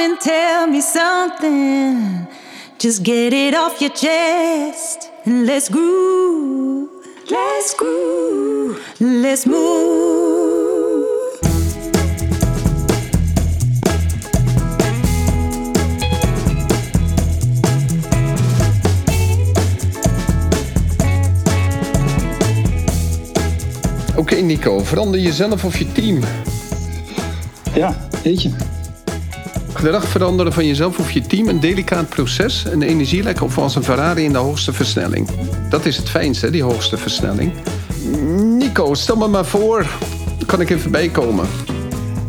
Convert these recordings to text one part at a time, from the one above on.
on and tell me something. Just get it off your chest and let's groove. Let's groove. Let's move. Oké Nico, verander jezelf of je team. Ja, weet je. Gedrag veranderen van jezelf of je team een delicaat proces, een energielek of als een Ferrari in de hoogste versnelling. Dat is het fijnste, die hoogste versnelling. Nico, stel me maar voor, kan ik even bijkomen?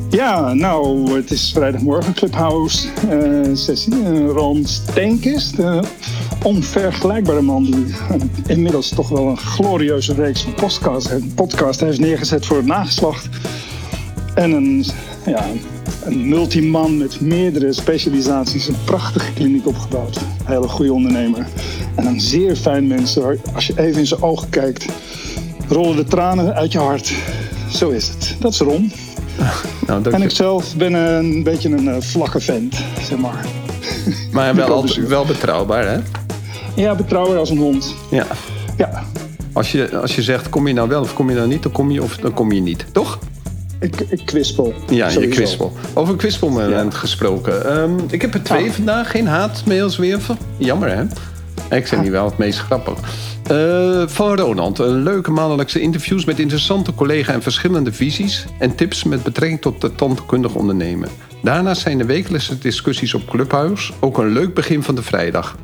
Ja, nou, het is vrijdagmorgen Clubhouse eh, sessie. Uh, Ron Steenkist, onvergelijkbare man die inmiddels toch wel een glorieuze reeks van podcast heeft neergezet voor het nageslacht. En een, ja, een multiman met meerdere specialisaties, een prachtige kliniek opgebouwd. Een hele goede ondernemer. En een zeer fijn mens. Als je even in zijn ogen kijkt, rollen de tranen uit je hart. Zo is het. Dat is Ron. Nou, en ik zelf ben een beetje een uh, vlakke vent, zeg maar. Maar wel, altijd, wel betrouwbaar, hè? Ja, betrouwbaar als een hond. Ja. ja. Als je, als je zegt, kom je nou wel of kom je nou niet, dan kom je of dan kom je niet, toch? Ik, kwispel. Ja, je kwispel. Over kwispelmoment ja. gesproken. Um, ik heb er twee ah. vandaag, geen haatmails weer. Jammer, hè? Ik vind die wel het meest grappig. Uh, van Ronald. Een leuke maandelijkse interviews met interessante collega's en verschillende visies en tips met betrekking tot de tandkundig ondernemen. Daarnaast zijn de wekelijkse discussies op Clubhouse ook een leuk begin van de vrijdag.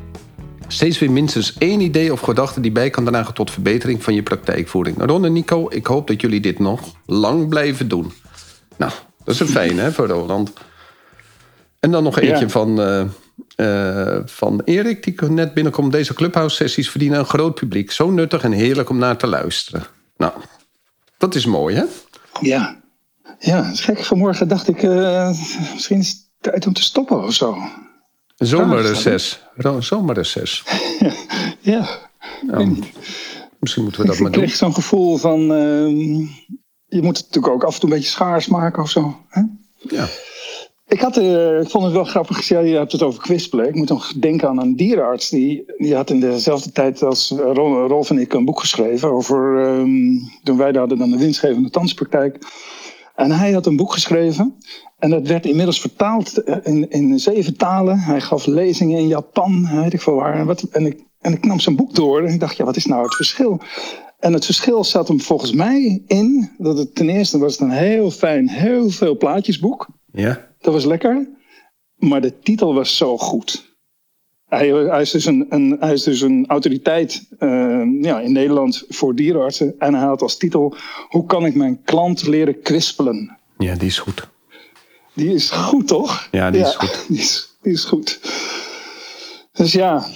Steeds weer minstens één idee of gedachte die bij kan dragen tot verbetering van je praktijkvoering. Nou, Ron en Nico, ik hoop dat jullie dit nog lang blijven doen. Nou, dat is een fijn hè, voor Roland. En dan nog eentje van, uh, uh, van Erik, die net binnenkomt. Deze Clubhouse-sessies verdienen een groot publiek. Zo nuttig en heerlijk om naar te luisteren. Nou, dat is mooi, hè? Ja, ja is gek. Vanmorgen dacht ik, uh, misschien is het tijd om te stoppen of zo. Zomerreces. Zomerreces. ja. ja. Misschien moeten we dat maar doen. Ik kreeg zo'n gevoel van... Uh, je moet het natuurlijk ook af en toe een beetje schaars maken of zo. Hè? Ja. Ik, had, uh, ik vond het wel grappig. Je hebt het over kwispelen. Ik moet nog denken aan een dierenarts. Die, die had in dezelfde tijd als Rolf en ik een boek geschreven. Over, um, toen wij hadden dan de winstgevende tandspraktijk. En hij had een boek geschreven. En dat werd inmiddels vertaald eh, in, in zeven talen. Hij gaf lezingen in Japan, weet ik veel waar. En, wat, en, ik, en ik nam zijn boek door en ik dacht, ja, wat is nou het verschil? En het verschil zat hem volgens mij in dat het ten eerste was het een heel fijn, heel veel plaatjesboek. Ja. Dat was lekker. Maar de titel was zo goed. Hij, hij, is, dus een, een, hij is dus een autoriteit uh, ja, in Nederland voor dierenartsen. En hij had als titel: Hoe kan ik mijn klant leren kwispelen? Ja, die is goed. Die is goed, toch? Ja, die is goed. Die is, die is goed. Dus ja,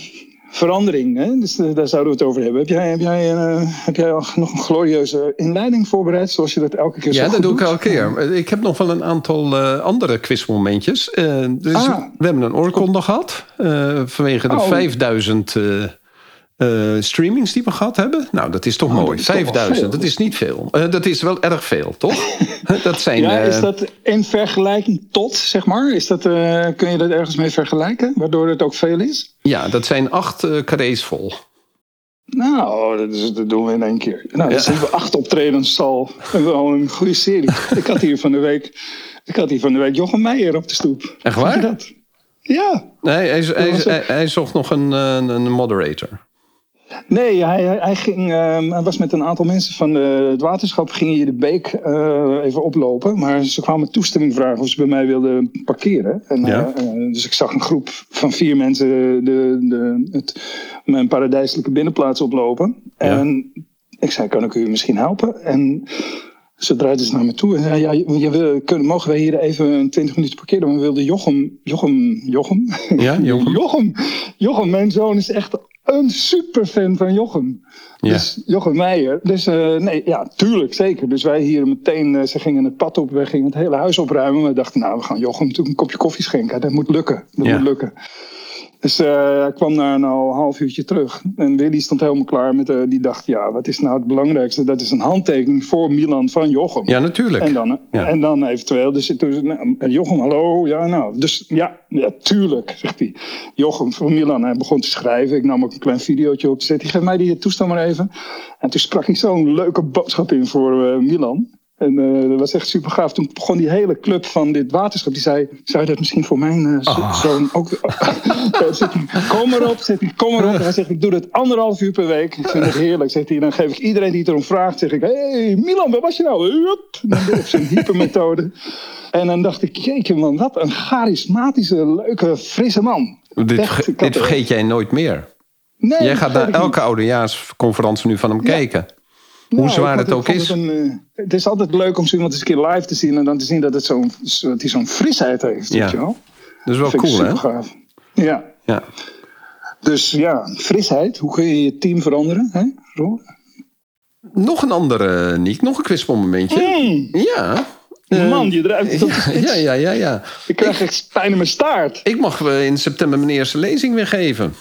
verandering. Hè? Dus uh, daar zouden we het over hebben. Heb jij, heb jij, uh, heb jij nog een glorieuze inleiding voorbereid, zoals je dat elke keer Ja, dat doe ik elke keer. Ik heb nog wel een aantal uh, andere quizmomentjes. dus ah. We hebben een oorkonde gehad vanwege de oh. 5000 uh, streamings die we gehad hebben. Nou, dat is toch oh, mooi. 5000, dat is niet veel. Uh, dat is wel erg veel, toch? dat zijn, ja, is dat in vergelijking tot, zeg maar? Is dat, kun je dat ergens mee vergelijken? Waardoor het ook veel is? Ja, dat zijn acht carrés vol. Nou, dat, is, dat, doen we in één keer. Nou, dat zijn we acht optredens al. Wel een goede serie. ik had hier van de week, ik had hier van de week Jochem Meijer op de stoep. Echt waar? Dat? Ja. Nee, hij, hij, hij, hij zocht nog een, een moderator. Nee, hij, hij, ging, uh, hij was met een aantal mensen van de, het waterschap. Gingen je de beek uh, even oplopen. Maar ze kwamen toestemming vragen of ze bij mij wilden parkeren. En, ja. uh, dus ik zag een groep van vier mensen de, de, het, mijn paradijselijke binnenplaats oplopen. Ja. En ik zei, kan ik u misschien helpen? En ze draaiden ze naar me toe en zei, ja, je wil, kunnen, mogen wij hier even 20 minuten parkeren? Maar we wilden Jochem, Jochem, Jochem? Ja, Jochem. Jochem, Jochem, mijn zoon is echt een superfan van Jochem. Ja. Dus Jochem Meijer. Dus uh, nee, ja, tuurlijk, zeker. Dus wij hier meteen, uh, ze gingen het pad op, wij gingen het hele huis opruimen. We dachten, nou, we gaan Jochem natuurlijk een kopje koffie schenken. Dat moet lukken. Dat moet lukken. Dus uh, hij kwam na een half uurtje terug. En Willy stond helemaal klaar met... Uh, die dacht, ja, wat is nou het belangrijkste? Dat is een handtekening voor Milan van Jochem. Ja, natuurlijk. En dan, ja. en dan eventueel... Dus, nou, Jochem, hallo? Ja, nou. Dus ja, ja, tuurlijk, zegt hij. Jochem van Milan. Hij begon te schrijven. Ik nam ook een klein videootje op. Zet hij, geef mij die toestel maar even. En toen sprak hij zo'n leuke boodschap in voor uh, Milan. En uh, dat was echt super gaaf. Toen begon die hele club van dit waterschap. Die zei, zou je dat misschien voor mijn uh, Oh. zoon ook... kom maar op, zegt hij, kom maar op. En hij zegt, ik doe dat anderhalf uur per week. Ik vind het heerlijk, zegt hij. Dan geef ik iedereen die het erom vraagt, zeg ik... Hé, hey, Milan, waar was je nou? Hup. En dan weer op zijn hypermethode. En dan dacht ik, jeetje man, wat een charismatische, leuke, frisse man. Dit, Echt, ik vergeet jij nooit meer. Nee, Jij gaat naar ik elke oudejaarsconferentie nu van hem kijken. Hoe Nou, zwaar ik het ook is. Het, een, eh, het is altijd leuk om zo iemand eens een keer live te zien en dan te zien dat, het zo'n, dat hij zo'n frisheid heeft. Ja. Weet je wel? Dat is wel cool, hè? gaaf. Ja, Ja. dus ja, frisheid. Hoe kun je je team veranderen? Hè? Nog een andere, Niek. Nog een kwispelmomentje. Ja. Eh, Man, je de ja, ja, ja, ja, ja. Ik krijg echt pijn in mijn staart. Ik mag eh, in september mijn eerste lezing weer geven.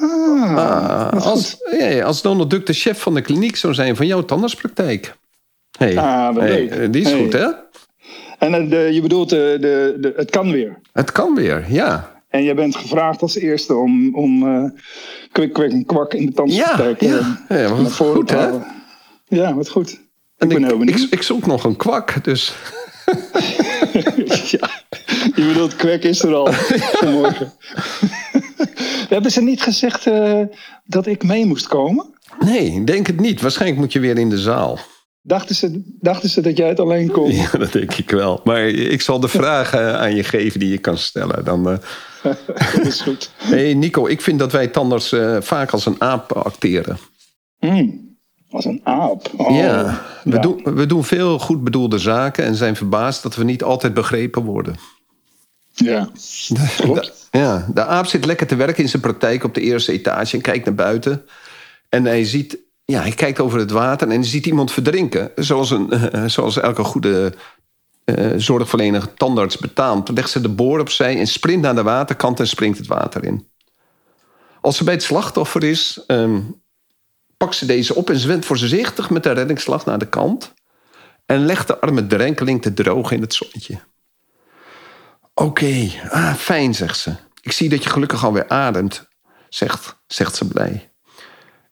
Ah, Ah, als, ja, als Donald Duck de chef van de kliniek zou zijn van jouw tandartspraktijk. Hey. Ah, hey, leuk. eh, die is Hey. goed, hè? En eh, de, je bedoelt, de, de, de, het kan weer. Het kan weer, ja. En jij bent gevraagd als eerste om, om eh kwik, kwik en kwak in de tandartspraktijk Ja, eh, ja. Ja, wat goed, te hè? Ja, wat goed. Ik En ben ik, ik, ik zoek nog een kwak, dus... ja, je bedoelt, kwek is er al vanmorgen. Hebben ze niet gezegd eh, dat ik mee moest komen? Nee, denk het niet. Waarschijnlijk moet je weer in de zaal. Dachten ze, dachten ze dat jij het alleen kon? Ja, dat denk ik wel. Maar ik zal de vragen aan je geven die je kan stellen. Dan, eh. Dat is goed. hey Nico, ik vind dat wij tandarts eh, vaak als een aap acteren. Hmm, als een aap. Oh, ja, we, ja. Doen, we doen veel goed bedoelde zaken en zijn verbaasd dat we niet altijd begrepen worden. Ja, klopt. Ja, de aap zit lekker te werken in zijn praktijk op de eerste etage en kijkt naar buiten. En hij ziet, ja, hij kijkt over het water en hij ziet iemand verdrinken. Zoals, een, eh, zoals elke goede eh, zorgverlener tandarts betaamt. Legt ze de boor opzij en sprint naar de waterkant en springt het water in. Als ze bij het slachtoffer is, ehm, pakt ze deze op en zwemt voorzichtig met de reddingsslag naar de kant. En legt de arme drenkeling te drogen in het zonnetje. Oké, ah, fijn, zegt ze. Ik zie dat je gelukkig alweer ademt, zegt, zegt ze blij.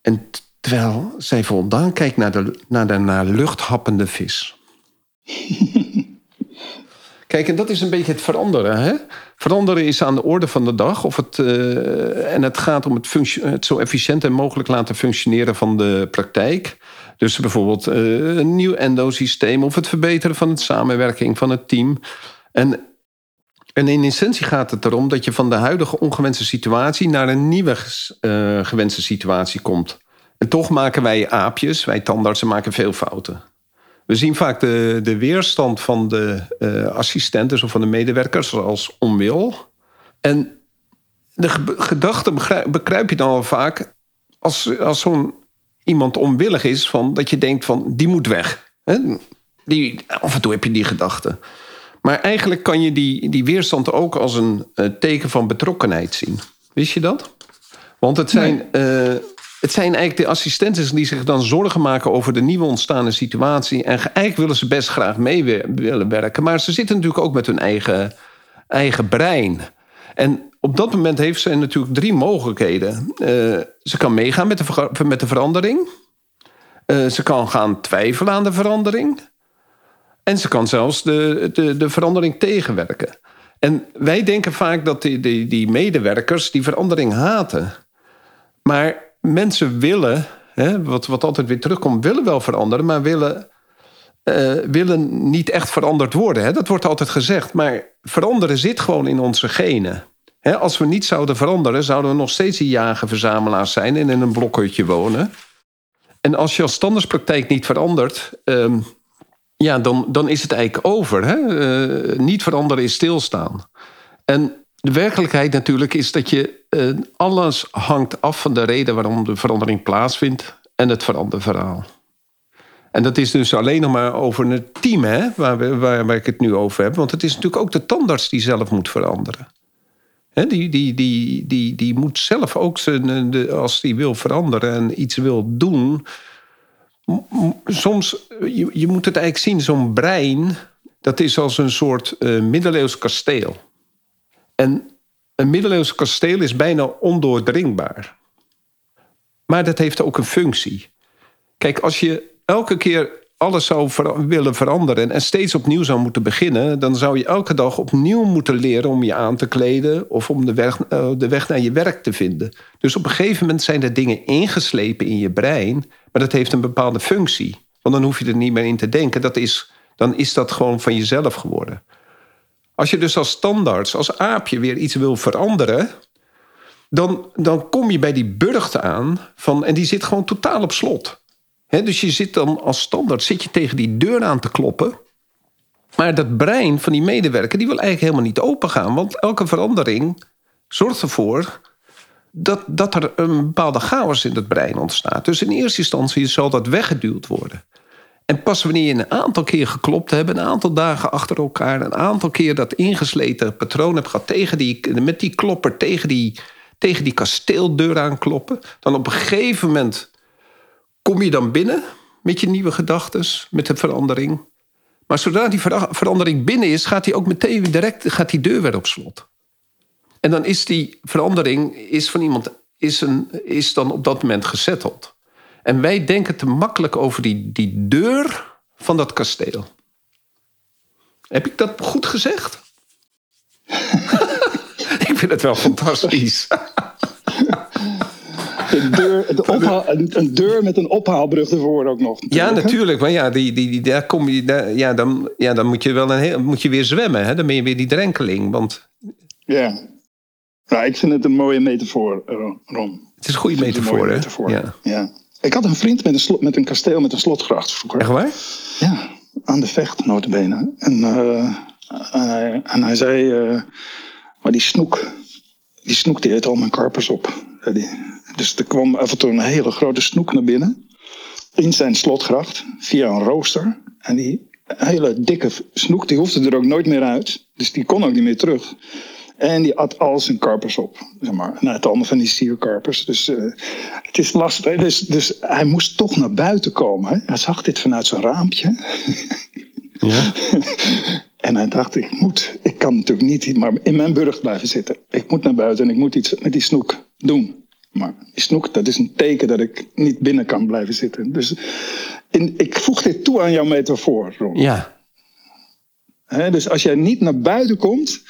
En terwijl zij voldaan kijkt naar de, naar de naar lucht happende vis. Kijk, en dat is een beetje het veranderen. Hè? Veranderen is aan de orde van de dag. Of het, eh, en het gaat om het, het zo efficiënt en mogelijk laten functioneren van de praktijk. Dus bijvoorbeeld eh, een nieuw endosysteem of het verbeteren van de samenwerking van het team. En en in essentie gaat het erom dat je van de huidige ongewenste situatie naar een nieuwe eh, gewenste situatie komt. En toch maken wij aapjes, wij tandartsen maken veel fouten. We zien vaak de, de weerstand van de eh, assistenten of van de medewerkers als onwil. En de ge- gedachte begrijp, je dan al vaak als, als zo'n iemand onwillig is, van, dat je denkt van die moet weg. Die, af en toe heb je die gedachte. Maar eigenlijk kan je die, die weerstand ook als een eh, teken van betrokkenheid zien. Wist je dat? Want het zijn, eh, het zijn eigenlijk de assistenten die zich dan zorgen maken over de nieuwe ontstaande situatie. En ge- eigenlijk willen ze best graag mee wi- willen werken. Maar ze zitten natuurlijk ook met hun eigen, eigen brein. En op dat moment heeft ze natuurlijk drie mogelijkheden. Eh, ze kan meegaan met de, met de verandering. Ze kan gaan twijfelen aan de verandering. En ze kan zelfs de, de, de verandering tegenwerken. En wij denken vaak dat die, die, die medewerkers die verandering haten. Maar mensen willen, hè, wat, wat altijd weer terugkomt, willen wel veranderen, maar willen, eh, willen niet echt veranderd worden. Hè? Dat wordt altijd gezegd. Maar veranderen zit gewoon in onze genen. Hè, als we niet zouden veranderen, zouden we nog steeds die jager-verzamelaars zijn en in een blokhutje wonen. En als je als standaardspraktijk niet verandert, ehm, ja, dan, dan is het eigenlijk over. Hè? Eh, niet veranderen is stilstaan. En de werkelijkheid natuurlijk is dat je eh, alles hangt af van de reden waarom de verandering plaatsvindt en het veranderverhaal. En dat is dus alleen nog maar over het team hè, waar, we, waar, ik het nu over heb. Want het is natuurlijk ook de tandarts die zelf moet veranderen. Die, die, die, die, die moet zelf ook, zijn, de, als die wil veranderen en iets wil doen. Soms, je, je moet het eigenlijk zien, zo'n brein, dat is als een soort uh, middeleeuws kasteel. En een middeleeuws kasteel is bijna ondoordringbaar. Maar dat heeft ook een functie. Kijk, als je elke keer alles zou willen veranderen en steeds opnieuw zou moeten beginnen, dan zou je elke dag opnieuw moeten leren om je aan te kleden of om de weg, eh, de weg naar je werk te vinden. Dus op een gegeven moment zijn er dingen ingeslepen in je brein, maar dat heeft een bepaalde functie. Want dan hoef je er niet meer in te denken. Dat is, dan is dat gewoon van jezelf geworden. Als je dus als standaard, als aapje weer iets wil veranderen, dan, dan kom je bij die burcht aan van, en die zit gewoon totaal op slot dus je zit dan als standaard zit je tegen die deur aan te kloppen. Maar dat brein van die medewerker die wil eigenlijk helemaal niet open gaan. Want elke verandering zorgt ervoor dat, dat er een bepaalde chaos in het brein ontstaat. Dus in eerste instantie zal dat weggeduwd worden. En pas wanneer je een aantal keer geklopt hebt, een aantal dagen achter elkaar, een aantal keer dat ingesleten patroon hebt gehad tegen die, met die klopper tegen die, tegen die kasteeldeur aankloppen, dan op een gegeven moment kom je dan binnen met je nieuwe gedachten, met de verandering. Maar zodra die verandering binnen is, gaat die ook meteen direct gaat die deur weer op slot. En dan is die verandering is van iemand is, een, is dan op dat moment gezetteld. En wij denken te makkelijk over die, die deur van dat kasteel. Heb ik dat goed gezegd? ik vind het wel fantastisch. Een deur, een, deur met een ophaalbrug ervoor ook nog. Ja, natuurlijk. Maar ja, die, die, die, daar kom je, daar, ja, dan, ja, dan moet je wel een heel, moet je weer zwemmen. Hè? Dan ben je weer die drenkeling. Want... Ja. ja, ik vind het een mooie metafoor, Ron. Het is een goede metafoor, hè? Ja. ja. Ik had een vriend met een, slot, met een kasteel met een slotgracht vroeger. Echt waar? Ja, aan de vecht, notabene. En, uh, en, hij, en hij zei, uh, maar die snoek, die snoek die eet al mijn karpers op. Die, dus er kwam af en toe een hele grote snoek naar binnen. In zijn slotgracht, via een rooster. En die hele dikke snoek, die hoefde er ook nooit meer uit. Dus die kon ook niet meer terug. En die at al zijn karpers op, zeg maar. Nou, het allemaal van die sierkarpers. Dus uh, het is lastig. Dus, dus hij moest toch naar buiten komen. Hè? Hij zag dit vanuit zijn raampje. Ja. en hij dacht, ik moet, ik kan natuurlijk niet maar in mijn burg blijven zitten. Ik moet naar buiten en ik moet iets met die snoek doen. Maar snoek, dat is een teken dat ik niet binnen kan blijven zitten. Dus in, ik voeg dit toe aan jouw metafoor, Ron. Ja. dus als jij niet naar buiten komt,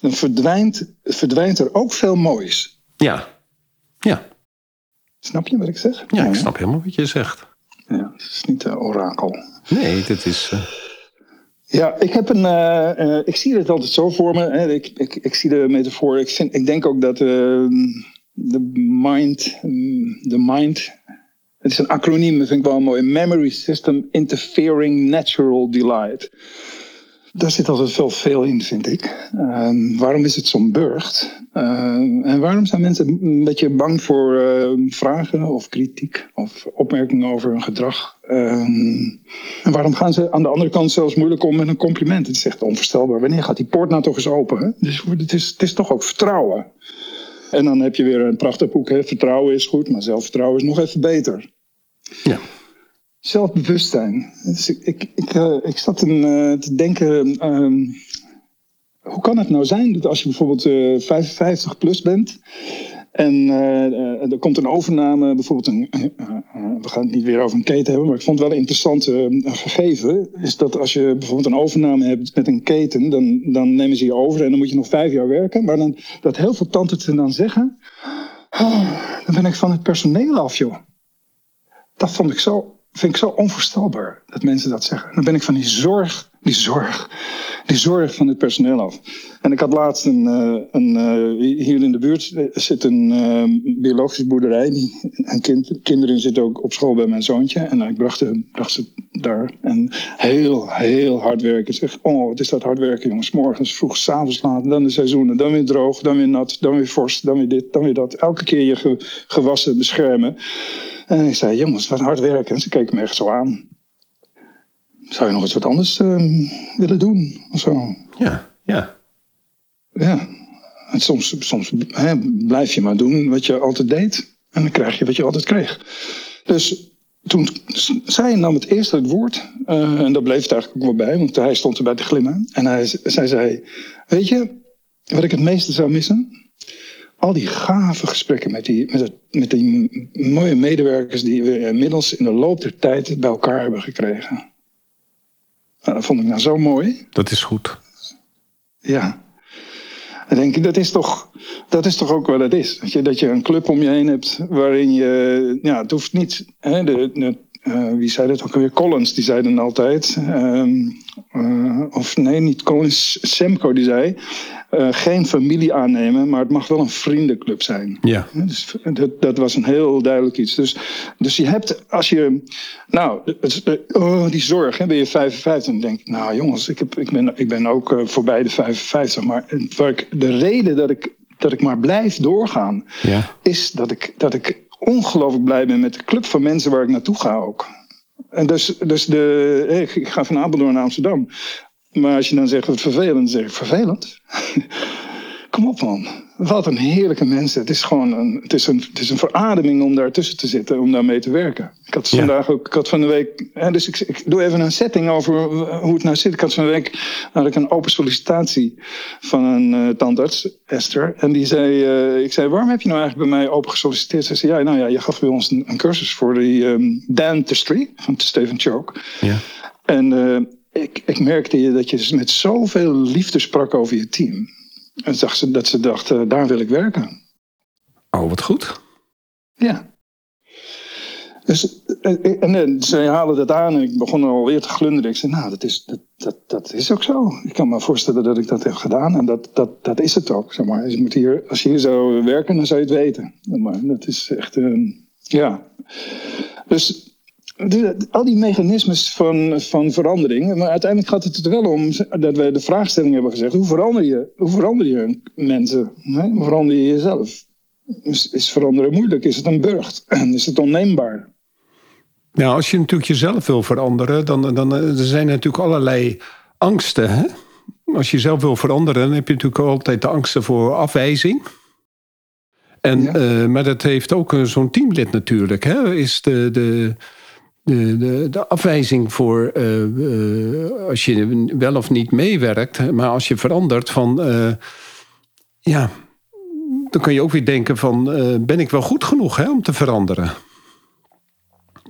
dan verdwijnt, verdwijnt er ook veel moois. Ja. Ja. Snap je wat ik zeg? Ja, ik snap helemaal wat je zegt. Ja, het is niet een orakel. Nee, dit is... Uh... Ja, ik heb een. Uh, uh, ik zie het altijd zo voor me. Hè. Ik, ik, ik zie de metafoor. Ik, vind, ik denk ook dat de mind, de mind. Het is een acroniem, dat vind ik wel mooi. Memory System Interfering Natural Delight. Daar zit altijd veel, veel in, vind ik. Uh, waarom is het zo'n burcht? Uh, en waarom zijn mensen een beetje bang voor uh, vragen of kritiek of opmerkingen over hun gedrag? Ehm, en waarom gaan ze aan de andere kant zelfs moeilijk om met een compliment? Het is echt onvoorstelbaar. Wanneer gaat die poort nou toch eens open? Dus het is, het is toch ook vertrouwen. En dan heb je weer een prachtig boek. Hè? Vertrouwen is goed, maar zelfvertrouwen is nog even beter. Ja. Zelfbewustzijn. Dus ik, ik, ik, uh, ik zat een, uh, te denken. Uh, hoe kan het nou zijn dat als je bijvoorbeeld 55 eh, plus bent. En uh, er komt een overname, bijvoorbeeld een, we gaan het niet weer over een keten hebben, maar ik vond het wel een interessant gegeven, is dat als je bijvoorbeeld een overname hebt met een keten, dan, dan nemen ze je over en dan moet je nog vijf jaar werken. Maar dan, dat heel veel tandartsen dan zeggen, oh, dan ben ik van het personeel af, joh. Dat vond ik zo, vind ik zo onvoorstelbaar, dat mensen dat zeggen. Dan ben ik van die zorg, die zorg, die zorg van het personeel af. En ik had laatst een, uh, een uh, hier in de buurt zit een uh, biologische boerderij. En kind, kinderen zitten ook op school bij mijn zoontje. En ik bracht, ze daar. En heel, heel hard werken. Zeg, oh, wat is dat hard werken, jongens. Morgens vroeg, s'avonds laat, dan de seizoenen. Dan weer droog, dan weer nat, dan weer vorst, dan weer dit, dan weer dat. Elke keer je ge, gewassen beschermen. En ik zei, jongens, wat hard werken. En ze keken me echt zo aan. Zou je nog eens wat anders willen doen? Of zo? Ja, ja. Ja. En soms, soms hè, blijf je maar doen wat je altijd deed. En dan krijg je wat je altijd kreeg. Dus toen zij nam het eerst het woord. Uh, en dat bleef het eigenlijk ook wel bij, want hij stond erbij te glimmen. En hij, zij zei: Weet je, wat ik het meeste zou missen? Al die gave gesprekken met die, met, het, met die mooie medewerkers die we inmiddels in de loop der tijd bij elkaar hebben gekregen. Nou, dat vond ik nou zo mooi. Dat is goed. Ja. Dan denk ik, dat is toch, dat is toch ook wat het is. Dat je, dat je een club om je heen hebt waarin je, ja, het hoeft niet, hè, de, de uh, wie zei dat ook alweer? Collins, die zei dan altijd. Uh, uh, of nee, niet Collins, Semco die zei. Uh, geen familie aannemen, maar het mag wel een vriendenclub zijn. Ja. Dus dat, dat was een heel duidelijk iets. Dus, dus je hebt, als je, nou, oh, die zorg, hè, ben je 55, dan denk ik, nou jongens, ik, heb, ik, ben, ik ben ook uh, voorbij de 55, maar waar ik, de reden dat ik, dat ik maar blijf doorgaan, ja. is dat ik, dat ik ongelooflijk blij ben met de club van mensen waar ik naartoe ga ook. En dus, dus de, ik ga van Apeldoorn naar Amsterdam. Maar als je dan zegt wat vervelend, dan zeg ik vervelend. Kom op man. Wat een heerlijke mensen. Het is gewoon een, het is een, het is een verademing om daar tussen te zitten, om daarmee te werken. Ik had vandaag ook, ik had van de week, hè, dus ik, ik doe even een setting over hoe het nou zit. Ik had van de week had ik een open sollicitatie van een uh, tandarts, Esther. En die zei, uh, ik zei, waarom heb je nou eigenlijk bij mij open gesolliciteerd? Ze zei, ja, nou ja, je gaf bij ons een, een cursus voor de um, dentistry van Steven Choke. Ja. En uh, ik, ik merkte dat je met zoveel liefde sprak over je team. En zag ze, dat ze dachten, daar wil ik werken. Oh, wat goed. Ja. Dus, en, en ze halen dat aan en ik begon alweer te glunderen. Ik zei, nou, dat is, dat, dat, dat is ook zo. Ik kan me voorstellen dat ik dat heb gedaan en dat, dat, dat is het ook. Zeg maar. je moet hier, als je hier zou werken, dan zou je het weten. Maar dat is echt, een, ja. Dus al die mechanismes van, van verandering. Maar uiteindelijk gaat het er wel om dat we de vraagstelling hebben gezegd: hoe verander je, hoe verander je mensen? Hoe verander je jezelf? Is, is veranderen moeilijk? Is het een burcht? Is het onneembaar? Nou, als je natuurlijk jezelf wil veranderen, dan, dan er zijn er natuurlijk allerlei angsten. Hè? Als je jezelf wil veranderen, dan heb je natuurlijk altijd de angsten voor afwijzing. En, ja. uh, maar dat heeft ook zo'n teamlid natuurlijk. Hè? Is de, de, de, de, de afwijzing voor uh, uh, als je wel of niet meewerkt, maar als je verandert van uh, ja, dan kan je ook weer denken van ben ik wel goed genoeg hè, om te veranderen?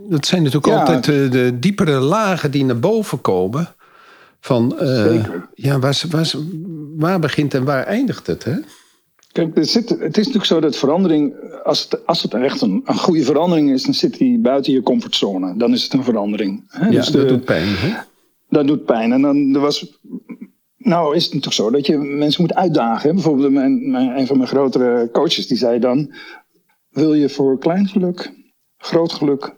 Dat zijn natuurlijk ja. altijd de diepere lagen die naar boven komen. Van ja, waar, waar, waar begint en waar eindigt het? Hè? Kijk, het, zit, het is natuurlijk zo dat verandering, als het, als het echt een, een goede verandering is, dan zit die buiten je comfortzone. Dan is het een verandering. Hè? Ja, dus de, dat doet pijn. Hè? Dat doet pijn. En dan er was. Nou, is het natuurlijk zo dat je mensen moet uitdagen. Hè? Bijvoorbeeld mijn, mijn, een van mijn grotere coaches die zei dan: Wil je voor klein geluk, groot geluk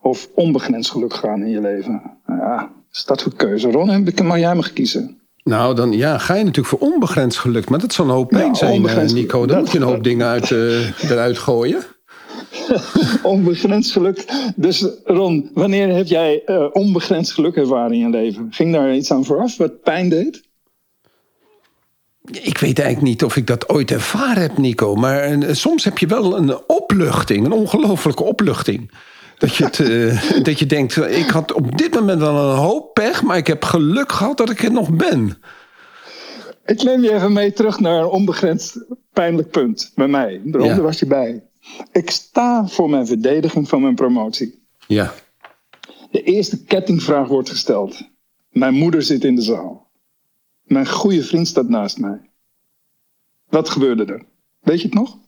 of onbegrensd geluk gaan in je leven? Nou ja, is dat voor keuze? Ron, mag jij me kiezen? Nou, dan ja, ga je natuurlijk voor onbegrensd geluk. Maar dat zal een hoop pijn zijn, uh, Nico. Dan moet je een hoop dingen uit, uh, eruit gooien. onbegrensd geluk. Dus Ron, wanneer heb jij uh, onbegrensd geluk ervaren in je leven? Ging daar iets aan vooraf wat pijn deed? Ik weet eigenlijk niet of ik dat ooit ervaren heb, Nico. Maar soms heb je wel een opluchting, een ongelofelijke opluchting. Dat je, het, uh, dat je denkt, ik had op dit moment wel een hoop pech, maar ik heb geluk gehad dat ik er nog ben. Ik neem je even mee terug naar een onbegrensd pijnlijk punt bij mij. Daarom ja. was je bij. Ik sta voor mijn verdediging van mijn promotie. Ja. De eerste kettingvraag wordt gesteld. Mijn moeder zit in de zaal. Mijn goede vriend staat naast mij. Wat gebeurde er? Weet je het nog?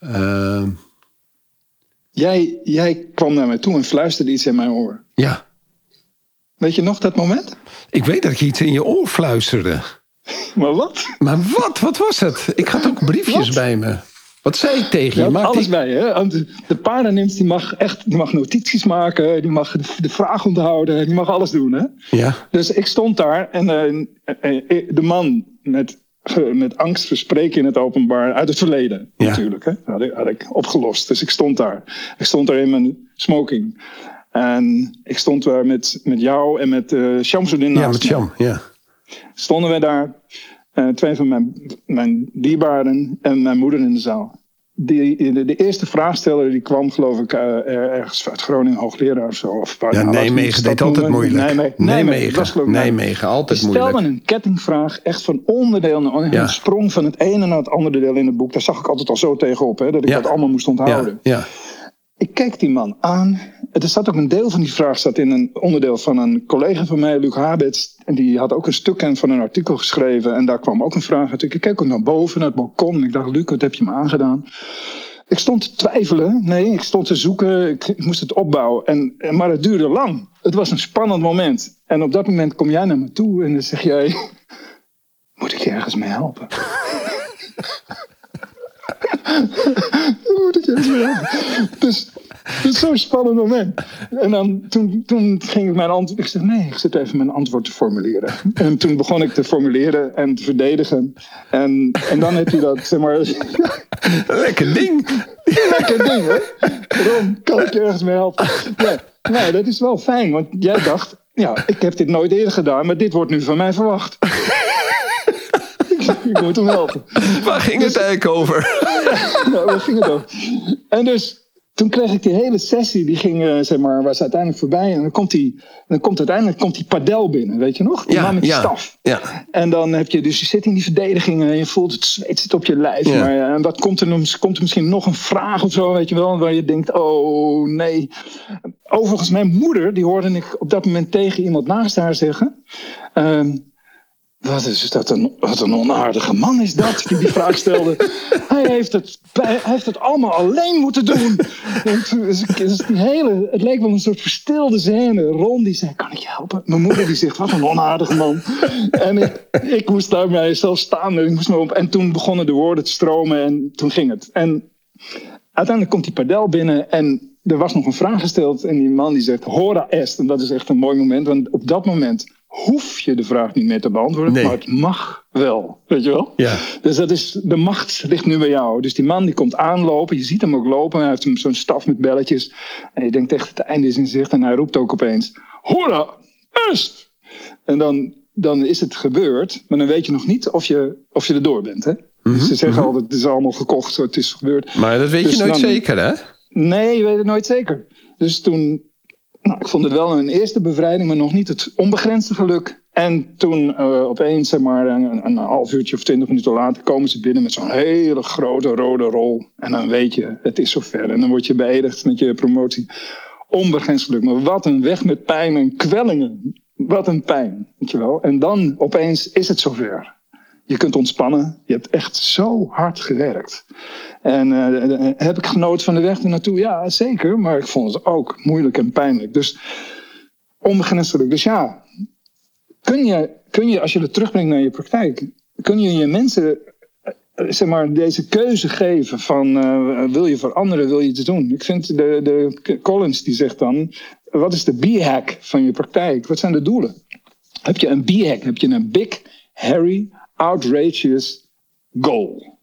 Uh... Jij, jij kwam naar mij toe en fluisterde iets in mijn oor. Ja. Weet je nog dat moment? Ik weet dat ik iets in je oor fluisterde. Maar wat? Maar wat? Wat was het? Ik had ook briefjes wat? bij me. Wat zei ik tegen je? je alles die... bij je. De, de paardenimst die mag echt die mag notities maken. Die mag de, de, vraag onthouden. Die mag alles doen. Hè? Ja. Dus ik stond daar en uh, de man met met angst verspreken in het openbaar uit het verleden. Ja. Natuurlijk. Hè? Had, ik, had ik opgelost. Dus ik stond daar. Ik stond daar in mijn smoking. En ik stond daar met, met jou en met uh, Shamsuddin Ja, met Sham, ja. Stonden we daar. Uh, twee van mijn, mijn dierbaren en mijn moeder in de zaal. Die, de, de eerste vraagsteller die kwam, geloof ik, uh, ergens uit Groningen, hoogleraar of zo. Of, ja, Nijmegen deed altijd moeilijk. Nijmegen, Nijmegen, Nijmegen, altijd moeilijk. Die stelde een kettingvraag, echt van onderdeel naar ja. sprong van het ene naar het andere deel in het boek. Daar zag ik altijd al zo tegenop, hè, dat ik dat allemaal moest onthouden. Ja. ja. Ik keek die man aan. Er staat ook een deel van die vraag staat in een onderdeel van een collega van mij, Luc Habets. En die had ook een stuk van een artikel geschreven. En daar kwam ook een vraag uit. Ik keek ook naar boven, naar het balkon. Ik dacht, Luc, wat heb je me aangedaan? Ik stond te twijfelen. Nee, ik stond te zoeken. Ik, moest het opbouwen. En, maar het duurde lang. Het was een spannend moment. En op dat moment kom jij naar me toe en dan zeg jij... Moet ik je ergens mee helpen? Moet ik? Dus is zo'n spannend moment. En dan, toen, toen ging ik mijn antwoord. Ik zeg: nee, ik zit even mijn antwoord te formuleren. En toen begon ik te formuleren en te verdedigen. En, en dan heb je dat, zeg maar. Lekker ding. Lekker ding, hè? Waarom kan ik je ergens mee helpen? Nee, nee, dat is wel fijn, want jij dacht: ja, ik heb dit nooit eerder gedaan, maar dit wordt nu van mij verwacht. ik moet hem helpen. Waar ging het eigenlijk over? Ja, nou, waar ging het over? En dus toen kreeg ik die hele sessie, die ging, uh, zeg maar, was uiteindelijk voorbij. En dan komt, die, dan komt uiteindelijk komt die padel binnen, weet je nog? Die ja, man met ja, staf. Ja. En dan heb je, dus je zit in die verdediging en je voelt het zweet zit op je lijf. Ja. Maar uh, wat komt er, dan komt er misschien nog een vraag of zo, weet je wel, waar je denkt, oh nee. Overigens, mijn moeder, die hoorde ik op dat moment tegen iemand naast haar zeggen. Uh, wat is dat een, wat een onaardige man is dat, die die vraag stelde. hij, heeft het, hij heeft het allemaal alleen moeten doen. Die hele, het leek wel een soort verstilde scène. Ron die zei, kan ik je helpen? Mijn moeder die zegt, wat een onaardige man. En ik, ik moest daar bij mezelf staan. En, ik moest me op, en toen begonnen de woorden te stromen en toen ging het. En uiteindelijk komt die padel binnen en er was nog een vraag gesteld. En die man die zegt, hora est. En dat is echt een mooi moment, want op dat moment hoef je de vraag niet meer te beantwoorden, Nee. maar het mag wel. Weet je wel? Ja. Dus dat is, de macht ligt nu bij jou. Dus die man die komt aanlopen, je ziet hem ook lopen, hij heeft zo'n staf met belletjes. En je denkt echt, het einde is in zicht en hij roept ook opeens, hoera, est! En dan, dan is het gebeurd, maar dan weet je nog niet of je, of je erdoor bent. Hè? Dus ze zeggen altijd, het is allemaal gekocht, het is gebeurd. Maar dat weet Dus je nooit dan- zeker, hè? Nee, je weet het nooit zeker. Dus toen, nou, ik vond het wel een eerste bevrijding, maar nog niet het onbegrensde geluk. En toen uh, opeens, zeg maar, een, een half uurtje of twintig minuten later, komen ze binnen met zo'n hele grote rode rol. En dan weet je, het is zover. En dan word je beëdigd met je promotie. Onbegrensd geluk. Maar wat een weg met pijn en kwellingen. Wat een pijn, weet je wel. En dan opeens is het zover. Je kunt ontspannen. Je hebt echt zo hard gewerkt. En uh, heb ik genoten van de weg ernaartoe? Ja, zeker. Maar ik vond het ook moeilijk en pijnlijk. Dus onbegrensd geluk. Dus ja, kun je, kun je als je het terugbrengt naar je praktijk, kun je je mensen uh, zeg maar, deze keuze geven van wil je veranderen, wil je iets doen? Ik vind de, de Collins die zegt dan, wat is de B-hack van je praktijk? Wat zijn de doelen? Heb je een B-hack? Heb je een big, hairy, outrageous goal?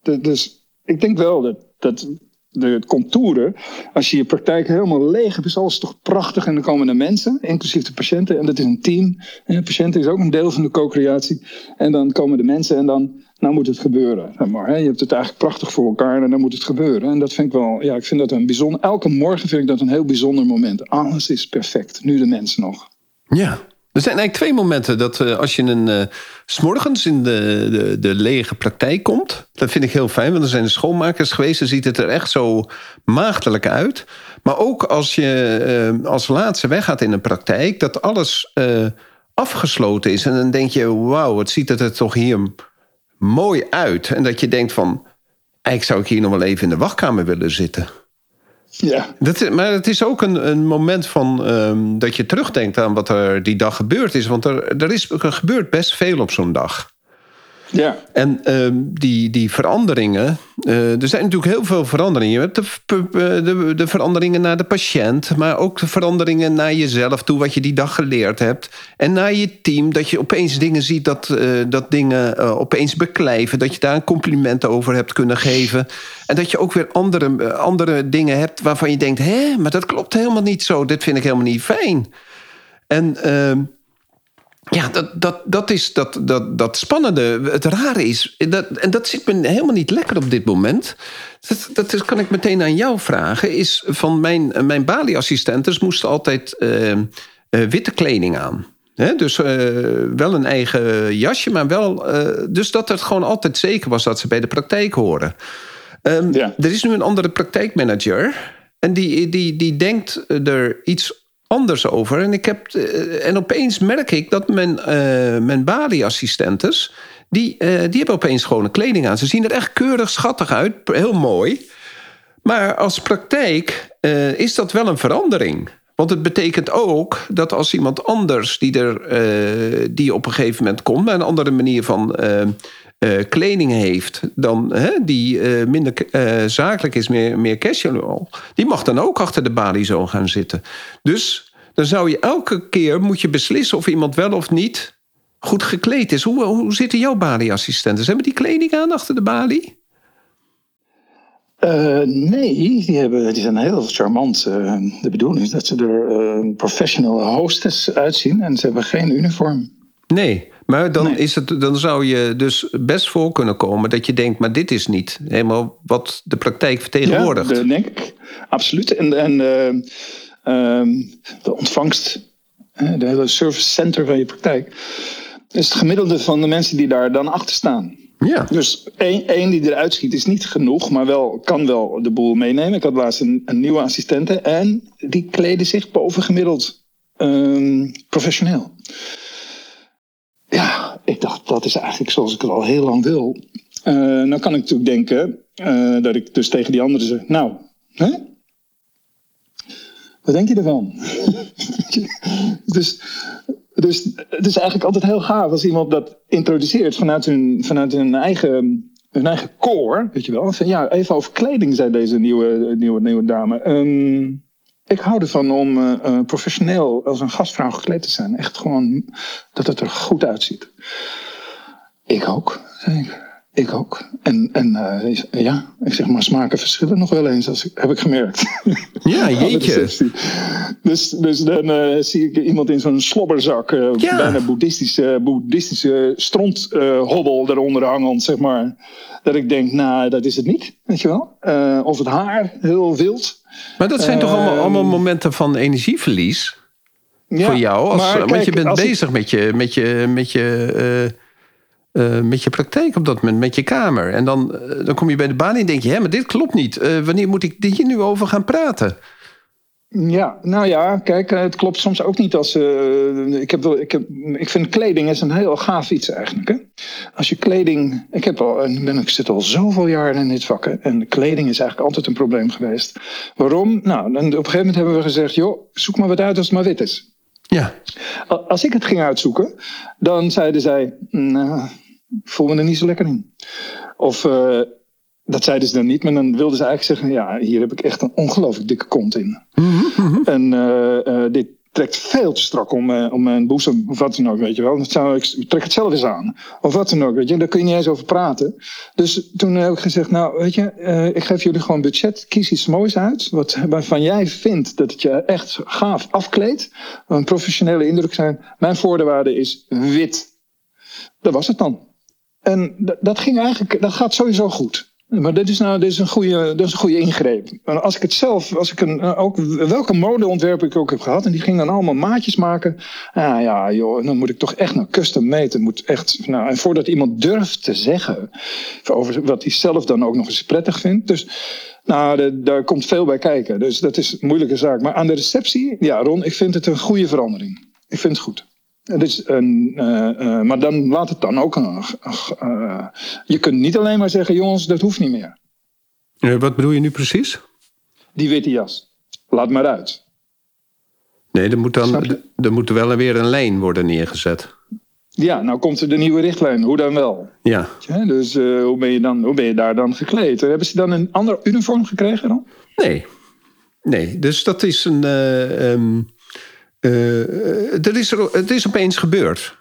De, dus ik denk wel dat, dat de contouren, als je je praktijk helemaal leeg hebt, is alles toch prachtig. En dan komen er mensen, inclusief de patiënten, en dat is een team. En de patiënt is ook een deel van de co-creatie. En dan komen de mensen en dan, nou moet het gebeuren. Maar, hè. Je hebt het eigenlijk prachtig voor elkaar en dan moet het gebeuren. En dat vind ik wel, ja, ik vind dat een bijzonder, elke morgen vind ik dat een heel bijzonder moment. Alles is perfect, nu de mensen nog. Ja, er zijn eigenlijk twee momenten dat uh, als je een uh, s'morgens in de, de, de, lege praktijk komt. Dat vind ik heel fijn, want er zijn schoonmakers geweest. Dan ziet het er echt zo maagdelijk uit. Maar ook als je uh, als laatste weggaat in een praktijk, dat alles afgesloten is. En dan denk je, wauw, wat ziet het er toch hier mooi uit. En dat je denkt van, eigenlijk zou ik hier nog wel even in de wachtkamer willen zitten. Ja. Dat, maar het is ook een, een moment van um, dat je terugdenkt aan wat er die dag gebeurd is. Want er, er, is, er gebeurt best veel op zo'n dag. Ja. En um, die, die veranderingen. Uh, er zijn natuurlijk heel veel veranderingen. Je hebt de, de, de, veranderingen naar de patiënt. Maar ook de veranderingen naar jezelf toe. Wat je die dag geleerd hebt. En naar je team. Dat je opeens dingen ziet dat, uh, dat dingen opeens beklijven. Dat je daar een compliment over hebt kunnen geven. En dat je ook weer andere, andere dingen hebt waarvan je denkt: hé, maar dat klopt helemaal niet zo. Dit vind ik helemaal niet fijn. En. Ja, dat, dat, dat is dat, dat, dat spannende. Het rare is, dat, en dat zit me helemaal niet lekker op dit moment. Dat, dat is, kan ik meteen aan jou vragen. Is van mijn, mijn balieassistentes moesten altijd uh, uh, witte kleding aan. dus uh, wel een eigen jasje, maar wel. dus dat het gewoon altijd zeker was dat ze bij de praktijk horen. Um, ja. Er is nu een andere praktijkmanager. En die, die, die denkt er iets anders over. En, ik heb, eh, en opeens merk ik dat mijn, uh, mijn balieassistentes... Die, uh, die hebben opeens gewone kleding aan. Ze zien er echt keurig schattig uit, heel mooi. Maar als praktijk is dat wel een verandering. Want het betekent ook dat als iemand anders die, er, die op een gegeven moment komt... met een andere manier van kleding heeft... dan die minder zakelijk is, meer, meer casual... die mag dan ook achter de balie zo gaan zitten. Dus dan zou je elke keer moet je beslissen of iemand wel of niet goed gekleed is. Hoe, hoe zitten jouw balieassistenten? Hebben die kleding aan achter de balie? Uh, nee, die, hebben, die zijn heel charmant. Uh, de bedoeling is dat ze er uh, professional hostess uitzien en ze hebben geen uniform. Nee, maar dan, Is het, dan zou je dus best voor kunnen komen dat je denkt, maar dit is niet helemaal wat de praktijk vertegenwoordigt. Ja, dat denk ik. Absoluut. En, en Ehm, de ontvangst, de hele service center van je praktijk, is het gemiddelde van de mensen die daar dan achter staan. Ja. Dus één, één die eruit schiet is niet genoeg, maar wel, kan wel de boel meenemen. Ik had laatst een, een nieuwe assistente en die kleden zich bovengemiddeld um, professioneel. Ik dacht, dat is eigenlijk zoals ik het al heel lang wil. Uh, nou kan ik natuurlijk denken uh, dat ik dus tegen die anderen zeg, nou, hè? Wat denk je ervan? dus, dus het is eigenlijk altijd heel gaaf als iemand dat introduceert vanuit hun, vanuit hun eigen hun eigen core, weet je wel. Ja, even over kleding, zei deze nieuwe, nieuwe, nieuwe dame. Um, ik hou ervan om uh, uh, professioneel als een gastvrouw gekleed te zijn. Echt gewoon dat het er goed uitziet. Ik ook, zei ik. Ook. En, en uh, ja, ik zeg maar, smaken verschillen nog wel eens, als ik, heb ik gemerkt. Ja, jeetje. dus, dus dan uh, zie ik iemand in zo'n slobberzak, uh, ja. bijna boeddhistische, boeddhistische stronthobbel eronder hangend, zeg maar. Dat ik denk, nou, dat is het niet, weet je wel. of het haar, heel wild. Maar dat zijn toch allemaal, allemaal momenten van energieverlies? Ja, voor jou? Als, maar, want je bent bezig ik... met je... Met je, met je uh, met je praktijk op dat moment, met je kamer. En dan, uh, dan kom je bij de baan en denk je: hé, maar dit klopt niet. Uh, wanneer moet ik hier nu over gaan praten? Ja, nou ja, kijk, het klopt soms ook niet als. ik, heb wel, ik, heb, ik vind kleding is een heel gaaf iets eigenlijk. Hè? Als je kleding. Ik, heb al, ben, ik zit al zoveel jaar in dit vak. En kleding is eigenlijk altijd een probleem geweest. Waarom? Nou, dan, op een gegeven moment hebben we gezegd: joh, zoek maar wat uit als het maar wit is. Ja. Als ik het ging uitzoeken, dan zeiden zij: nou, voel me er niet zo lekker in. Of uh, dat zeiden ze dan niet, maar dan wilden ze eigenlijk zeggen: ja, hier heb ik echt een ongelooflijk dikke kont in. Mm -hmm. En uh, uh, dit trekt veel te strak om, om mijn boezem of wat dan ook, weet je wel. Dat zou, ik trek het zelf eens aan. Of wat dan ook, weet je. Daar kun je niet eens over praten. Dus toen heb ik gezegd, nou, weet je, ik geef jullie gewoon budget. Kies iets moois uit, wat, waarvan jij vindt dat het je echt gaaf afkleedt. Een professionele indruk zijn. Mijn voorwaarde is wit. Dat was het dan. En dat ging eigenlijk, dat gaat sowieso goed. Maar dit is nou dit is een, goede, dit is een goede ingreep. Als ik het zelf, als ik een, eh, ook welke modeontwerp ik ook heb gehad, en die ging dan allemaal maatjes maken. Ah ja, joh, dan moet ik toch echt naar custom meten. Moet echt, nou, en voordat iemand durft te zeggen over wat hij zelf dan ook nog eens prettig vindt. Dus nou, daar komt veel bij kijken. Dus dat is een moeilijke zaak. Maar aan de receptie, ja, Ron, ik vind het een goede verandering. Ik vind het goed. Dus, een, uh, uh, maar dan laat het dan ook. Uh, je kunt niet alleen maar zeggen: jongens, dat hoeft niet meer. wat bedoel je nu precies? Die witte jas. Laat maar uit. Nee, er moet dan er moet wel weer een lijn worden neergezet. Ja, nou komt er de nieuwe richtlijn. Hoe dan wel? Ja. ja dus hoe, ben je dan, hoe ben je daar dan gekleed? Hebben ze dan een ander uniform gekregen dan? Nee. Nee, dus dat is een. Um uh, er is er, het is opeens gebeurd.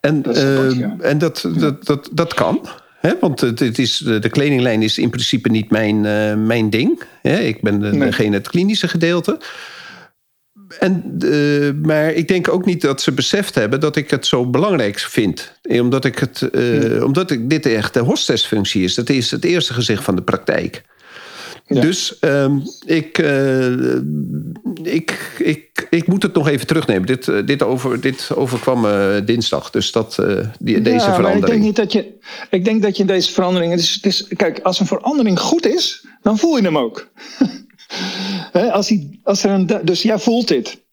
En dat, uh, en dat, dat, dat, dat kan. Hè? Want het, is, de kledinglijn is in principe niet mijn, uh, mijn ding. Ik ben de, nee. degene het klinische gedeelte. en, uh, maar ik denk ook niet dat ze beseft hebben dat ik het zo belangrijk vind. Omdat, ik het, uh, omdat ik, dit echt de hostessfunctie is. Dat is het eerste gezicht van de praktijk. Ja. Dus uh, ik, uh, ik, ik, ik moet het nog even terugnemen. Dit, uh, dit, over, dit overkwam dinsdag. Dus dat, die, deze ja, verandering. ik denk, niet dat je, ik denk dat je deze verandering. Het is, het is, kijk, als een verandering goed is, dan voel je hem ook. He, als hij, als er een, dus jij voelt dit.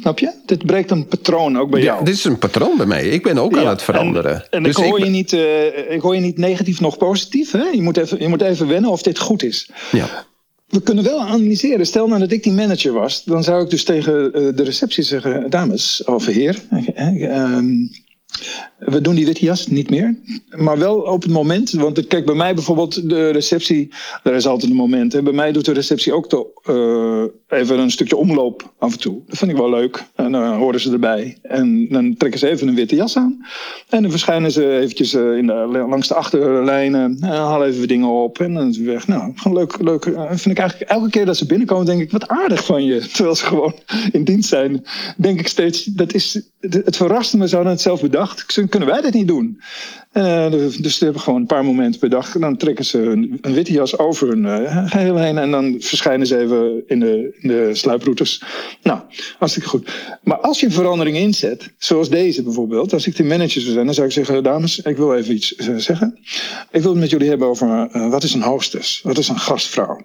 Snap je? Dit breekt een patroon ook bij ja, jou. Dit is een patroon bij mij. Ik ben ook ja, aan het veranderen. En, en dus ik, hoor ik je niet, uh, ik hoor je niet negatief nog positief. Hè? Je, moet even, je moet even wennen of dit goed is. Ja. We kunnen wel analyseren. Stel nou dat ik die manager was. Dan zou ik dus tegen uh, de receptie zeggen... Dames of heer... Uh, we doen die witte jas niet meer. Maar wel op het moment. Want kijk, bij mij bijvoorbeeld de receptie. Er is altijd een moment. Hè. Bij mij doet de receptie ook de, uh, even een stukje omloop af en toe. Dat vind ik wel leuk. En dan horen ze erbij. En dan trekken ze even een witte jas aan. En dan verschijnen ze eventjes in de, langs de achterlijnen. En halen even dingen op. En dan is het weg. Nou, gewoon leuk. leuk. vind ik eigenlijk elke keer dat ze binnenkomen, denk ik, wat aardig van je. Terwijl ze gewoon in dienst zijn. Denk ik steeds, dat is. Het verraste me, ze hadden het zelf bedacht. Kunnen wij dit niet doen? Uh, dus ze hebben gewoon een paar momenten per dag. Dan trekken ze een, witte jas over hun uh, geheel heen. En dan verschijnen ze even in de, in de sluiproutes. Nou, hartstikke goed. Maar als je verandering inzet, zoals deze bijvoorbeeld. Als ik de manager zou zijn, dan zou ik zeggen: Dames, ik wil even iets uh, zeggen. Ik wil het met jullie hebben over wat is een hostess? Wat is een gastvrouw?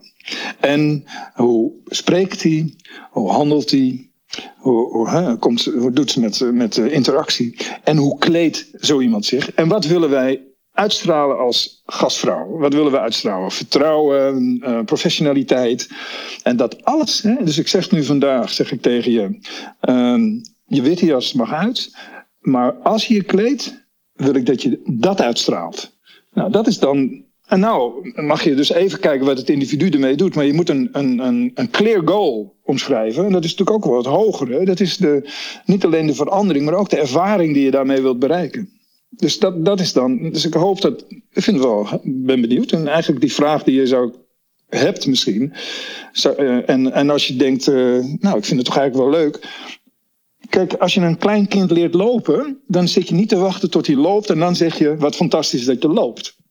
En hoe spreekt hij? Hoe handelt hij? Hoe, hoe, komt, hoe doet ze met, met interactie? En hoe kleedt zo iemand zich? En wat willen wij uitstralen als gastvrouw? Wat willen we uitstralen? Vertrouwen, uh, professionaliteit. En dat alles, hè, dus ik zeg nu vandaag, zeg ik tegen je, uh, je witte jas mag uit, maar als je je kleedt, wil ik dat je dat uitstraalt. Nou, dat is dan en nou mag je dus even kijken wat het individu ermee doet. Maar je moet een, een, een, een clear goal omschrijven. En dat is natuurlijk ook wel wat hoger. Hè? Dat is de, niet alleen de verandering, maar ook de ervaring die je daarmee wilt bereiken. Dus dat, dat is dan. Dus ik hoop dat. Ik vind het wel. ben benieuwd. En eigenlijk die vraag die je zou hebt misschien. Zou, uh, en, en als je denkt, uh, nou, ik vind het toch eigenlijk wel leuk. Kijk, als je een klein kind leert lopen, dan zit je niet te wachten tot hij loopt en dan zeg je, wat fantastisch dat je loopt.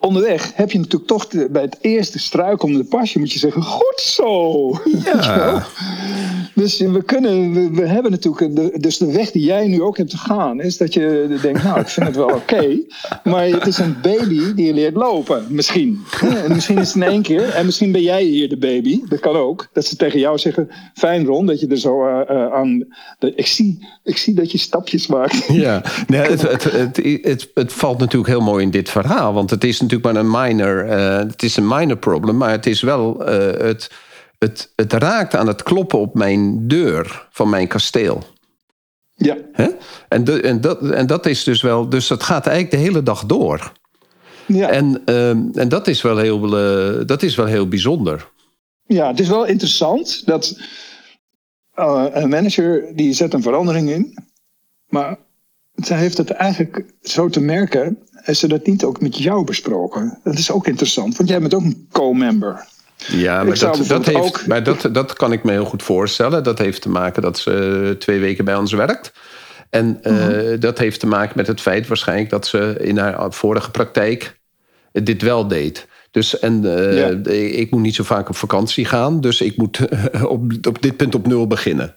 Onderweg heb je natuurlijk toch de, bij het eerste struikelende pasje moet je zeggen, goed zo. Ja. Dus we kunnen, we, we hebben natuurlijk, de, dus de weg die jij nu ook hebt te gaan, is dat je denkt, nou, ik vind het wel oké. Okay, maar het is een baby die leert lopen, misschien. En misschien is het in één keer, en misschien ben jij hier de baby, dat kan ook. Dat ze tegen jou zeggen, fijn Ron, dat je er zo uh, uh, aan, de, ik, zie, ik zie dat je stapjes maakt. Ja, nee, het, het, het, het, het valt natuurlijk heel mooi in dit verhaal, want het is natuurlijk maar een minor, uh, het is een minor problem, maar het is wel het het, het raakt aan het kloppen op mijn deur van mijn kasteel. Ja. Hè? En, de, en, dat, en dat is dus wel. Dus dat gaat eigenlijk de hele dag door. Ja. En, uh, en dat, is wel heel, uh, dat is wel heel bijzonder. Ja, het is wel interessant dat een manager die zet een verandering in. Maar zij heeft het eigenlijk zo te merken. Is ze dat niet ook met jou besproken? Dat is ook interessant, want jij bent ook een co-member. Ja, maar, dat, dat, heeft, ook... maar dat, dat kan ik me heel goed voorstellen. Dat heeft te maken dat ze twee weken bij ons werkt. En uh, uh-huh. dat heeft te maken met het feit waarschijnlijk dat ze in haar vorige praktijk dit wel deed. Dus en uh, ja. ik moet niet zo vaak op vakantie gaan. Dus ik moet op, op dit punt op nul beginnen.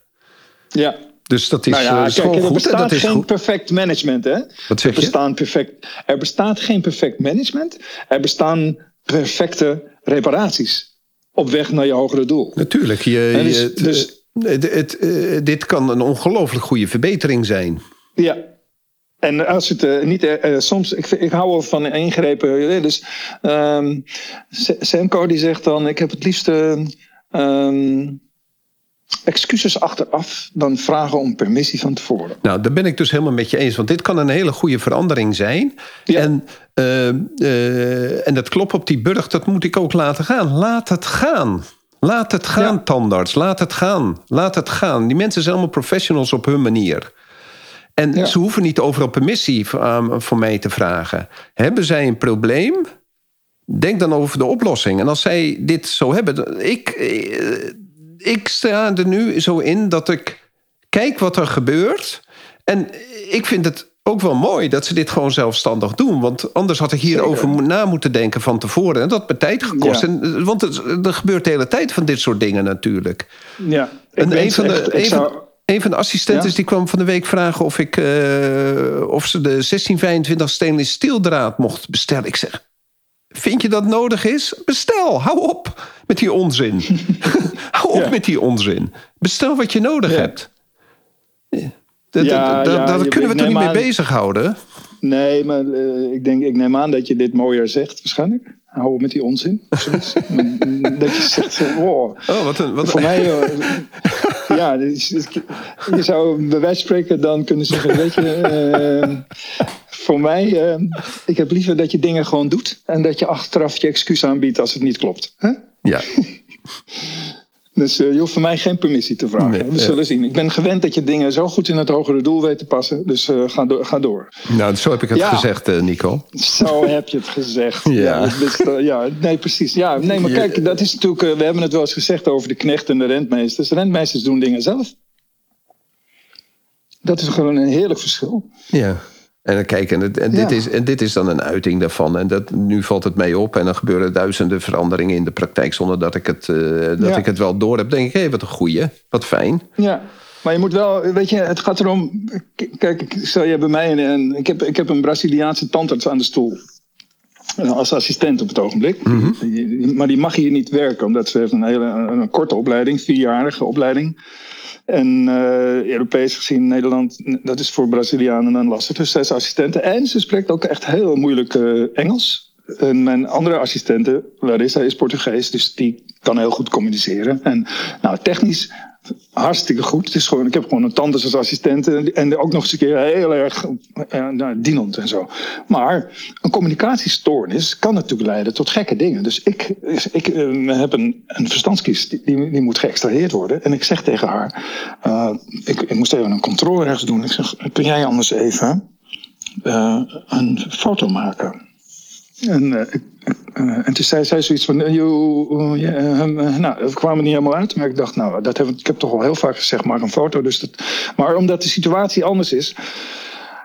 Ja. Dus dat is, nou ja, is kijk, gewoon er goed. bestaat dat is geen goed. perfect management, hè? Wat zeg er, bestaan perfect, er bestaat geen perfect management. Er bestaan perfecte reparaties op weg naar je hogere doel. Natuurlijk. Je, dus, je, dus, het, het, het, dit kan een ongelooflijk goede verbetering zijn. Ja. En als het uh, niet, uh, soms, ik, ik hou wel van ingrepen. Dus um, die zegt dan: Ik heb het liefst um, excuses achteraf dan vragen om permissie van tevoren. Nou, daar ben ik dus helemaal met je eens. Want dit kan een hele goede verandering zijn. Ja. En, uh, uh, en dat klopt op die burg, dat moet ik ook laten gaan. Laat het gaan. Laat het gaan, ja. tandarts. Laat het gaan. Laat het gaan. Die mensen zijn allemaal professionals op hun manier. En ja. ze hoeven niet overal permissie voor, voor mij te vragen. Hebben zij een probleem? Denk dan over de oplossing. En als zij dit zo hebben, ik, ik sta er nu zo in dat ik kijk wat er gebeurt. En ik vind het ook wel mooi dat ze dit gewoon zelfstandig doen. Want anders had ik hierover na moeten denken van tevoren. En dat me tijd gekost. En, want er gebeurt de hele tijd van dit soort dingen natuurlijk. Ja, en een van, de, een, van, een van de assistenten die kwam van de week vragen of, ik, uh, of ze de 1625 stainless steeldraad mocht bestellen. Ik zeg, vind je dat nodig is? Bestel, hou op met die onzin. hou op met die onzin. Bestel wat je nodig hebt. Dat, ja, dat, daar kunnen we toch niet mee bezighouden? Nee, maar uh, ik, denk, ik neem aan dat je dit mooier zegt, waarschijnlijk. Hou met die onzin. dat je zegt, wow. Oh, wat een, wat Voor mij, uh, ja, je zou bij wijze spreken dan kunnen zeggen, weet je... Uh, voor mij, ik heb liever dat je dingen gewoon doet... en dat je achteraf je excuus aanbiedt als het niet klopt. Huh? Ja. Dus uh, je hoeft van mij geen permissie te vragen. we zullen zien. Ik ben gewend dat je dingen zo goed in het hogere doel weet te passen. Dus uh, ga, do ga, door. Nou, zo heb ik het gezegd, Nico. Zo heb je het gezegd. ja. Ja, ja, nee, precies. Ja, nee, maar kijk, dat is natuurlijk... we hebben het wel eens gezegd over de knecht en de rentmeesters. Rentmeesters doen dingen zelf. Dat is gewoon een heerlijk verschil. Ja. En kijk, en, en, dit is, en dit is dan een uiting daarvan. En dat, nu valt het mee op. En dan gebeuren duizenden veranderingen in de praktijk zonder dat ik het, uh, dat ik het wel door heb. denk ik, hé, hey, wat een goeie. Wat fijn. Ja, maar je moet wel, weet je, het gaat erom. Kijk, stel je bij mij en ik heb, ik heb een Braziliaanse tandarts aan de stoel. Als assistent op het ogenblik. Mm -hmm. Maar die mag hier niet werken, omdat ze heeft een hele een korte opleiding, vierjarige opleiding. En uh, Europees gezien Nederland, dat is voor Brazilianen dan lastig. Dus zij is assistente. En ze spreekt ook echt heel moeilijk uh, Engels. En mijn andere assistente, Larissa, is Portugees. Dus die kan heel goed communiceren. En nou, technisch hartstikke goed. Het is gewoon, ik heb gewoon een tante als assistent en ook nog eens een keer heel erg uh, nou, dienend en zo. Maar een communicatiestoornis kan natuurlijk leiden tot gekke dingen. Dus ik, ik uh, heb een, een verstandskies, die, die, moet geëxtraheerd worden. En ik zeg tegen haar, uh, ik, ik moest even een controle ergens doen. Ik zeg, kun jij anders even een foto maken? En, uh, uh, en toen zei zij zoiets van, uh, nou, we kwamen niet helemaal uit. Maar ik dacht, nou, dat heb, ik heb toch al heel vaak gezegd, maak een foto. Dus dat, maar omdat de situatie anders is,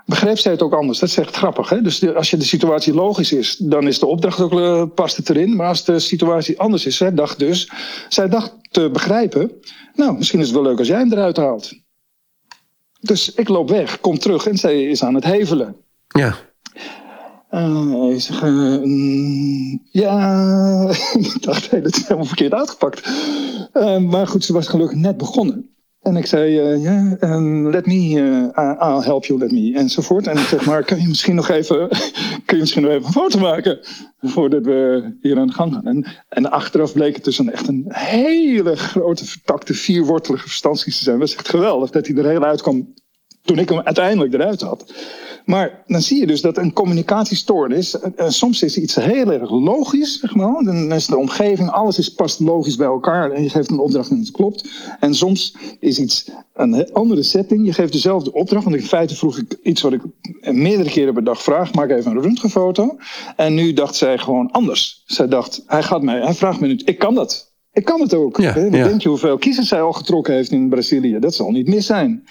begreep zij het ook anders. Dat is echt grappig. Hè? Dus als je de situatie logisch is, dan is de opdracht ook, past het erin. Maar als de situatie anders is, zij dacht dus, zij dacht te begrijpen, nou, misschien is het wel leuk als jij hem eruit haalt. Dus ik loop weg, kom terug en zij is aan het hevelen. Ja. Uh, zeg, uh, ja, ik dacht, hey, dat is helemaal verkeerd uitgepakt. Uh, maar goed, ze was gelukkig net begonnen. En ik zei, ja, yeah, let me, I'll help you, let me, enzovoort. En ik zeg, maar kun je misschien nog even, kun je misschien nog even een foto maken voordat we hier aan de gang gaan? En, en achteraf bleek het dus een echt een hele grote, vertakte, vierwortelige verstandskies te zijn. Dat was echt geweldig dat hij er heel uitkwam toen ik hem uiteindelijk eruit had. Maar dan zie je dus dat een communicatiestoornis, uh, soms is iets heel erg logisch, zeg maar. Dan is de omgeving, alles is, past logisch bij elkaar en je geeft een opdracht en het klopt. En soms is iets een andere setting, je geeft dezelfde opdracht. Want in feite vroeg ik iets wat ik meerdere keren per dag vraag, maak even een röntgenfoto. En nu dacht zij gewoon anders. Zij dacht, hij gaat mij, hij vraagt me nu, ik kan dat. Ik kan het ook. Ja, ja. Denk je hoeveel kiezers zij al getrokken heeft in Brazilië? Dat zal niet mis zijn.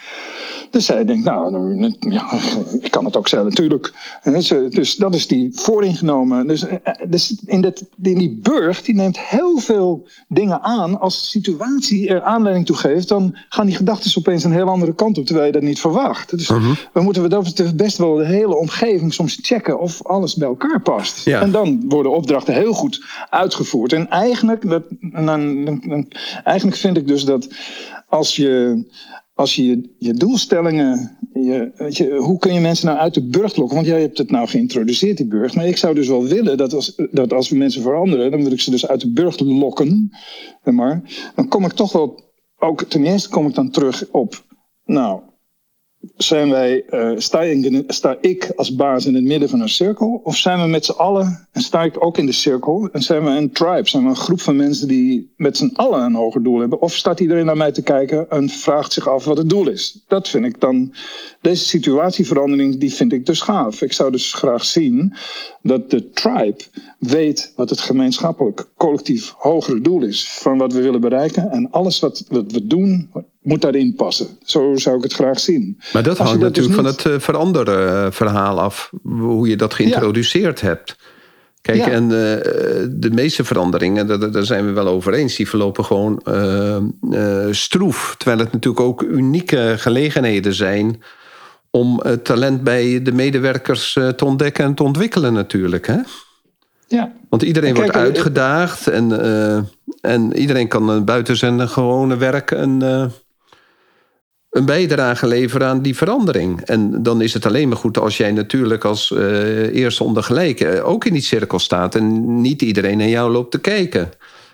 Dus zij denkt, nou, ja, ik kan het ook zelf natuurlijk. Dus dat is die vooringenomen. Dus, eh, eh, dus in, dat, in die burg, die neemt heel veel dingen aan. Als de situatie er aanleiding toe geeft, dan gaan die gedachten opeens een heel andere kant op, terwijl je dat niet verwacht. Dus uh-huh. we moeten dat best wel de hele omgeving soms checken of alles bij elkaar past. En dan worden opdrachten heel goed uitgevoerd. En eigenlijk, dat, dan, eigenlijk vind ik dus dat als je als je je doelstellingen. Je, je, hoe kun je mensen nou uit de burcht lokken? Want jij hebt het nou geïntroduceerd, die burcht. Maar ik zou dus wel willen dat als, dat als we mensen veranderen. dan wil ik ze dus uit de burcht lokken. Maar dan kom ik toch wel. Ook ten eerste kom ik dan terug op. Nou, zijn wij, uh, sta, ik als baas in het midden van een cirkel? Of zijn we met z'n allen, en sta ik ook in de cirkel, en zijn we een tribe, zijn we een groep van mensen die met z'n allen een hoger doel hebben? Of staat iedereen naar mij te kijken en vraagt zich af wat het doel is? Dat vind ik dan, deze situatieverandering, die vind ik dus gaaf. Ik zou dus graag zien dat de tribe weet wat het gemeenschappelijk, collectief hogere doel is van wat we willen bereiken. En alles wat we doen, moet daarin passen. Zo zou ik het graag zien. Maar dat hangt dus natuurlijk van het uh, veranderen verhaal af, hoe je dat geïntroduceerd hebt. Kijk, en uh, de meeste veranderingen, daar, daar, zijn we wel over eens, die verlopen gewoon uh, stroef. Terwijl het natuurlijk ook unieke gelegenheden zijn om het talent bij de medewerkers te ontdekken en te ontwikkelen natuurlijk. Hè? Ja. Want iedereen wordt uitgedaagd en, en iedereen kan buiten zijn gewone werk een een bijdrage leveren aan die verandering. En dan is het alleen maar goed als jij natuurlijk als uh, eerste ondergelijke ook in die cirkel staat en niet iedereen naar jou loopt te kijken.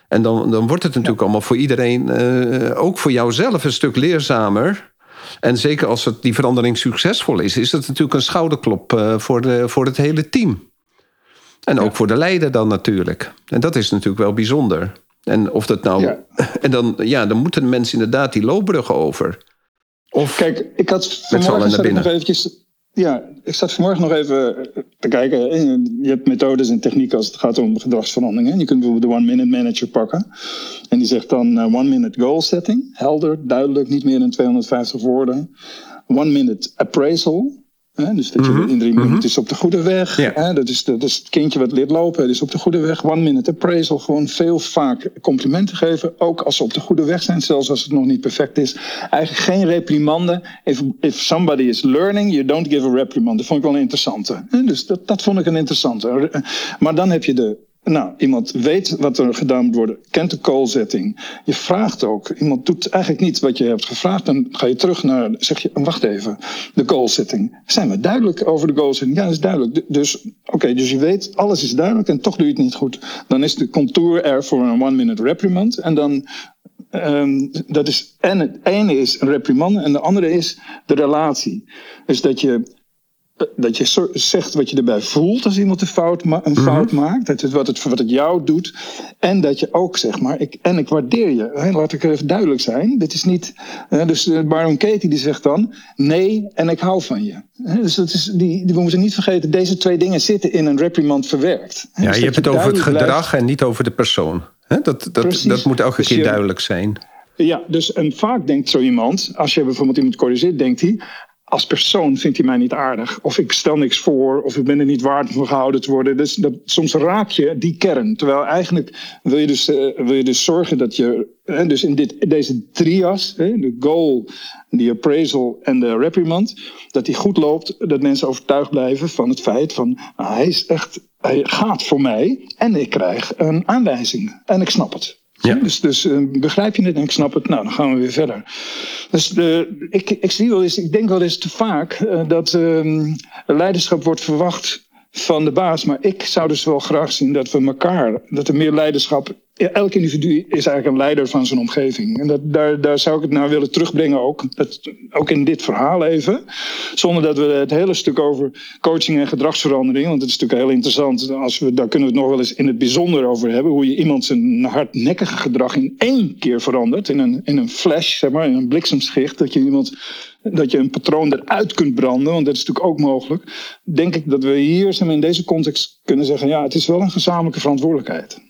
En dan, dan wordt het natuurlijk allemaal voor iedereen, uh, ook voor jouzelf, een stuk leerzamer. En zeker als het, die verandering succesvol is, is het natuurlijk een schouderklop uh, voor, de, voor het hele team. En ook voor de leider dan natuurlijk. En dat is natuurlijk wel bijzonder. En of dat nou. Ja. En dan, ja, dan moeten mensen inderdaad die loopbruggen over. Of Kijk, ik had vanmorgen zat ik nog eventjes. Ja, ik zat vanmorgen nog even te kijken. Je hebt methodes en technieken als het gaat om gedragsveranderingen. Je kunt bijvoorbeeld de one-minute manager pakken. En die zegt dan uh, one-minute goal setting. Helder, duidelijk, niet meer dan 250 woorden. One-minute appraisal. Dus dat je mhm. in drie minuten mhm. is op de goede weg. Dat, is dat is het kindje wat leert lopen. Het is op de goede weg. One minute appraisal. Gewoon veel vaak complimenten geven. Ook als ze op de goede weg zijn. Zelfs als het nog niet perfect is. Eigenlijk geen reprimanden. If, if somebody is learning, you don't give a reprimand. Dat vond ik wel een interessante. Dus dat, dat vond ik een interessante. Maar dan heb je de nou, iemand weet wat er gedaan moet worden, kent de callzetting. Je vraagt ook. Iemand doet eigenlijk niet wat je hebt gevraagd. Dan ga je terug naar, zeg je, wacht even, de callzetting. Zijn we duidelijk over de goalsetting? Ja, dat is duidelijk. Dus, oké, dus je weet, alles is duidelijk en toch doe je het niet goed. Dan is de contour er voor een one-minute reprimand. En dan Um, dat is, en het ene is een reprimand en de andere is de relatie. Dus dat je dat je zegt wat je erbij voelt als iemand een fout, ma een fout mhm. maakt. Dat het, wat, het, wat het jou doet. En dat je ook zeg maar, ik, en ik waardeer je. Hè, laat ik even duidelijk zijn. Dit is niet, hè, dus uh, Baron Katie die zegt dan, nee en ik hou van je. Hè, dus dat is, die, die, we moeten niet vergeten, deze twee dingen zitten in een reprimand verwerkt. Ja, dus je hebt het over het gedrag en niet over de persoon. Hè, dat, dat, dat moet elke dus keer duidelijk zijn. Ja, dus en vaak denkt zo iemand, als je bijvoorbeeld iemand corrigeert, denkt hij, als persoon vindt hij mij niet aardig. Of ik stel niks voor, of ik ben er niet waard om gehouden te worden. Dus dat, soms raak je die kern. Terwijl eigenlijk wil je dus, uh, wil je dus zorgen dat je, hè, dus in dit, deze trias, hè, de goal, de appraisal en de reprimand, dat die goed loopt, dat mensen overtuigd blijven van het feit van nou, hij is echt, hij gaat voor mij en ik krijg een aanwijzing en ik snap het. Ja. Dus, dus uh, begrijp je het en ik snap het, nou dan gaan we weer verder. Dus de, ik, ik, zie wel eens, ik denk wel eens te vaak uh, dat uh, leiderschap wordt verwacht van de baas. Maar ik zou dus wel graag zien dat we elkaar, dat er meer leiderschap. Elk individu is eigenlijk een leider van zijn omgeving. En dat, daar, daar zou ik het naar willen terugbrengen ook. Dat, ook in dit verhaal even. Zonder dat we het hele stuk over coaching en gedragsverandering. Want dat is natuurlijk heel interessant. Als we, daar kunnen we het nog wel eens in het bijzonder over hebben. Hoe je iemand zijn hardnekkige gedrag in één keer verandert. In een, in een flash, zeg maar, in een bliksemschicht. Dat je iemand dat je een patroon eruit kunt branden, want dat is natuurlijk ook mogelijk. Denk ik dat we hier in deze context kunnen zeggen: ja, het is wel een gezamenlijke verantwoordelijkheid.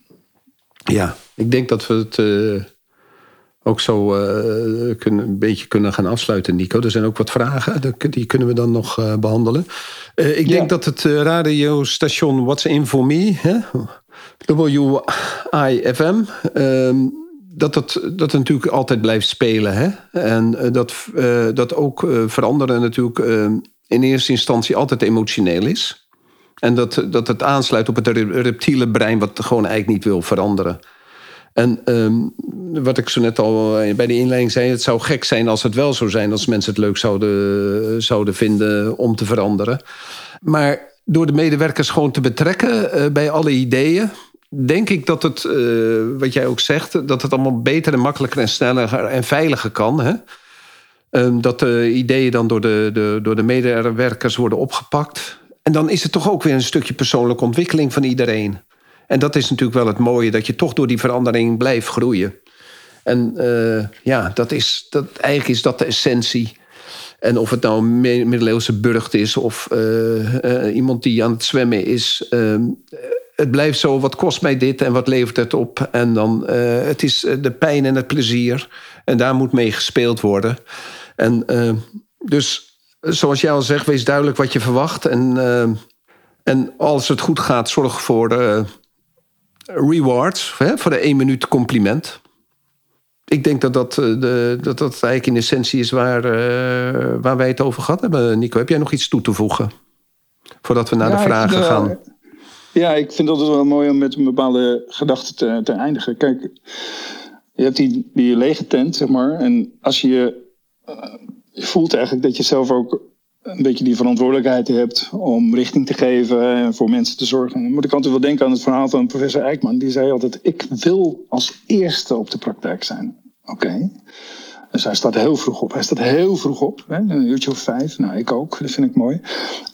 Ja, ik denk dat we het uh, ook zo uh, kunnen, een beetje kunnen gaan afsluiten, Nico. Er zijn ook wat vragen, die kunnen we dan nog uh, behandelen. ik denk dat het radiostation What's In For Me, hè? WIFM, ehm, dat het, dat het natuurlijk altijd blijft spelen. Hè? En eh, dat, dat ook veranderen natuurlijk in eerste instantie altijd emotioneel is. En dat, dat het aansluit op het reptiele brein, wat gewoon eigenlijk niet wil veranderen. En um, wat ik zo net al bij de inleiding zei, het zou gek zijn als het wel zou zijn, als mensen het leuk zouden, zouden vinden om te veranderen. Maar door de medewerkers gewoon te betrekken bij alle ideeën, denk ik dat het, wat jij ook zegt, dat het allemaal beter en makkelijker en sneller en veiliger kan. Hè? Ehm, dat de ideeën dan door de, de, door de medewerkers worden opgepakt. En dan is het toch ook weer een stukje persoonlijke ontwikkeling van iedereen. En dat is natuurlijk wel het mooie, dat je toch door die verandering blijft groeien. En uh, ja, dat is, dat, eigenlijk is dat de essentie. En of het nou een middeleeuwse burcht is of uh, uh, iemand die aan het zwemmen is. Ehm, het blijft zo, wat kost mij dit en wat levert het op? En dan, het is de pijn en het plezier. En daar moet mee gespeeld worden. En dus, zoals jij al zegt, wees duidelijk wat je verwacht. En, en als het goed gaat, zorg voor rewards. Hè, voor de één minuut compliment ik denk dat dat, eh, de, dat dat eigenlijk in essentie is waar, uh, waar wij het over gehad hebben. Nico, heb jij nog iets toe te voegen? Voordat we naar de vragen gaan. Ja, ik vind het wel mooi om met een bepaalde gedachte te, te eindigen. Kijk, je hebt die, die lege tent, zeg maar. En als je, je voelt eigenlijk dat je zelf ook een beetje die verantwoordelijkheid hebt om richting te geven en voor mensen te zorgen. Dan moet ik altijd wel denken aan het verhaal van professor Eijkman. Die zei altijd, ik wil als eerste op de praktijk zijn. Oké. Dus hij staat heel vroeg op. Hij staat heel vroeg op. Hè? Een uurtje of vijf. Nou, ik ook. Dat vind ik mooi.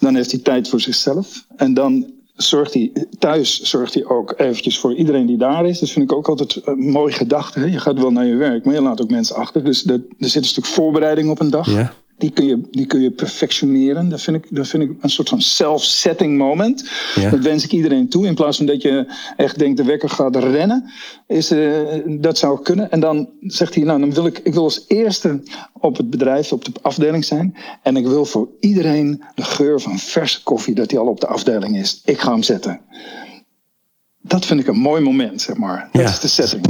Dan heeft hij tijd voor zichzelf. En dan zorgt hij thuis zorgt hij ook eventjes voor iedereen die daar is. Dat vind ik ook altijd een mooie gedachte. Je gaat wel naar je werk, maar je laat ook mensen achter. Dus er zit een stuk voorbereiding op een dag. Ja die kun je, die kun je perfectioneren. Dat vind ik, dat vind ik een soort van self-setting moment. Dat wens ik iedereen toe. In plaats van dat je echt denkt de wekker gaat rennen. Is, uh, dat zou kunnen. En dan zegt hij, nou dan wil ik, ik wil als eerste op het bedrijf, op de afdeling zijn. En ik wil voor iedereen de geur van verse koffie, dat die al op de afdeling is. Ik ga hem zetten. Dat vind ik een mooi moment, zeg maar. Dat is de setting.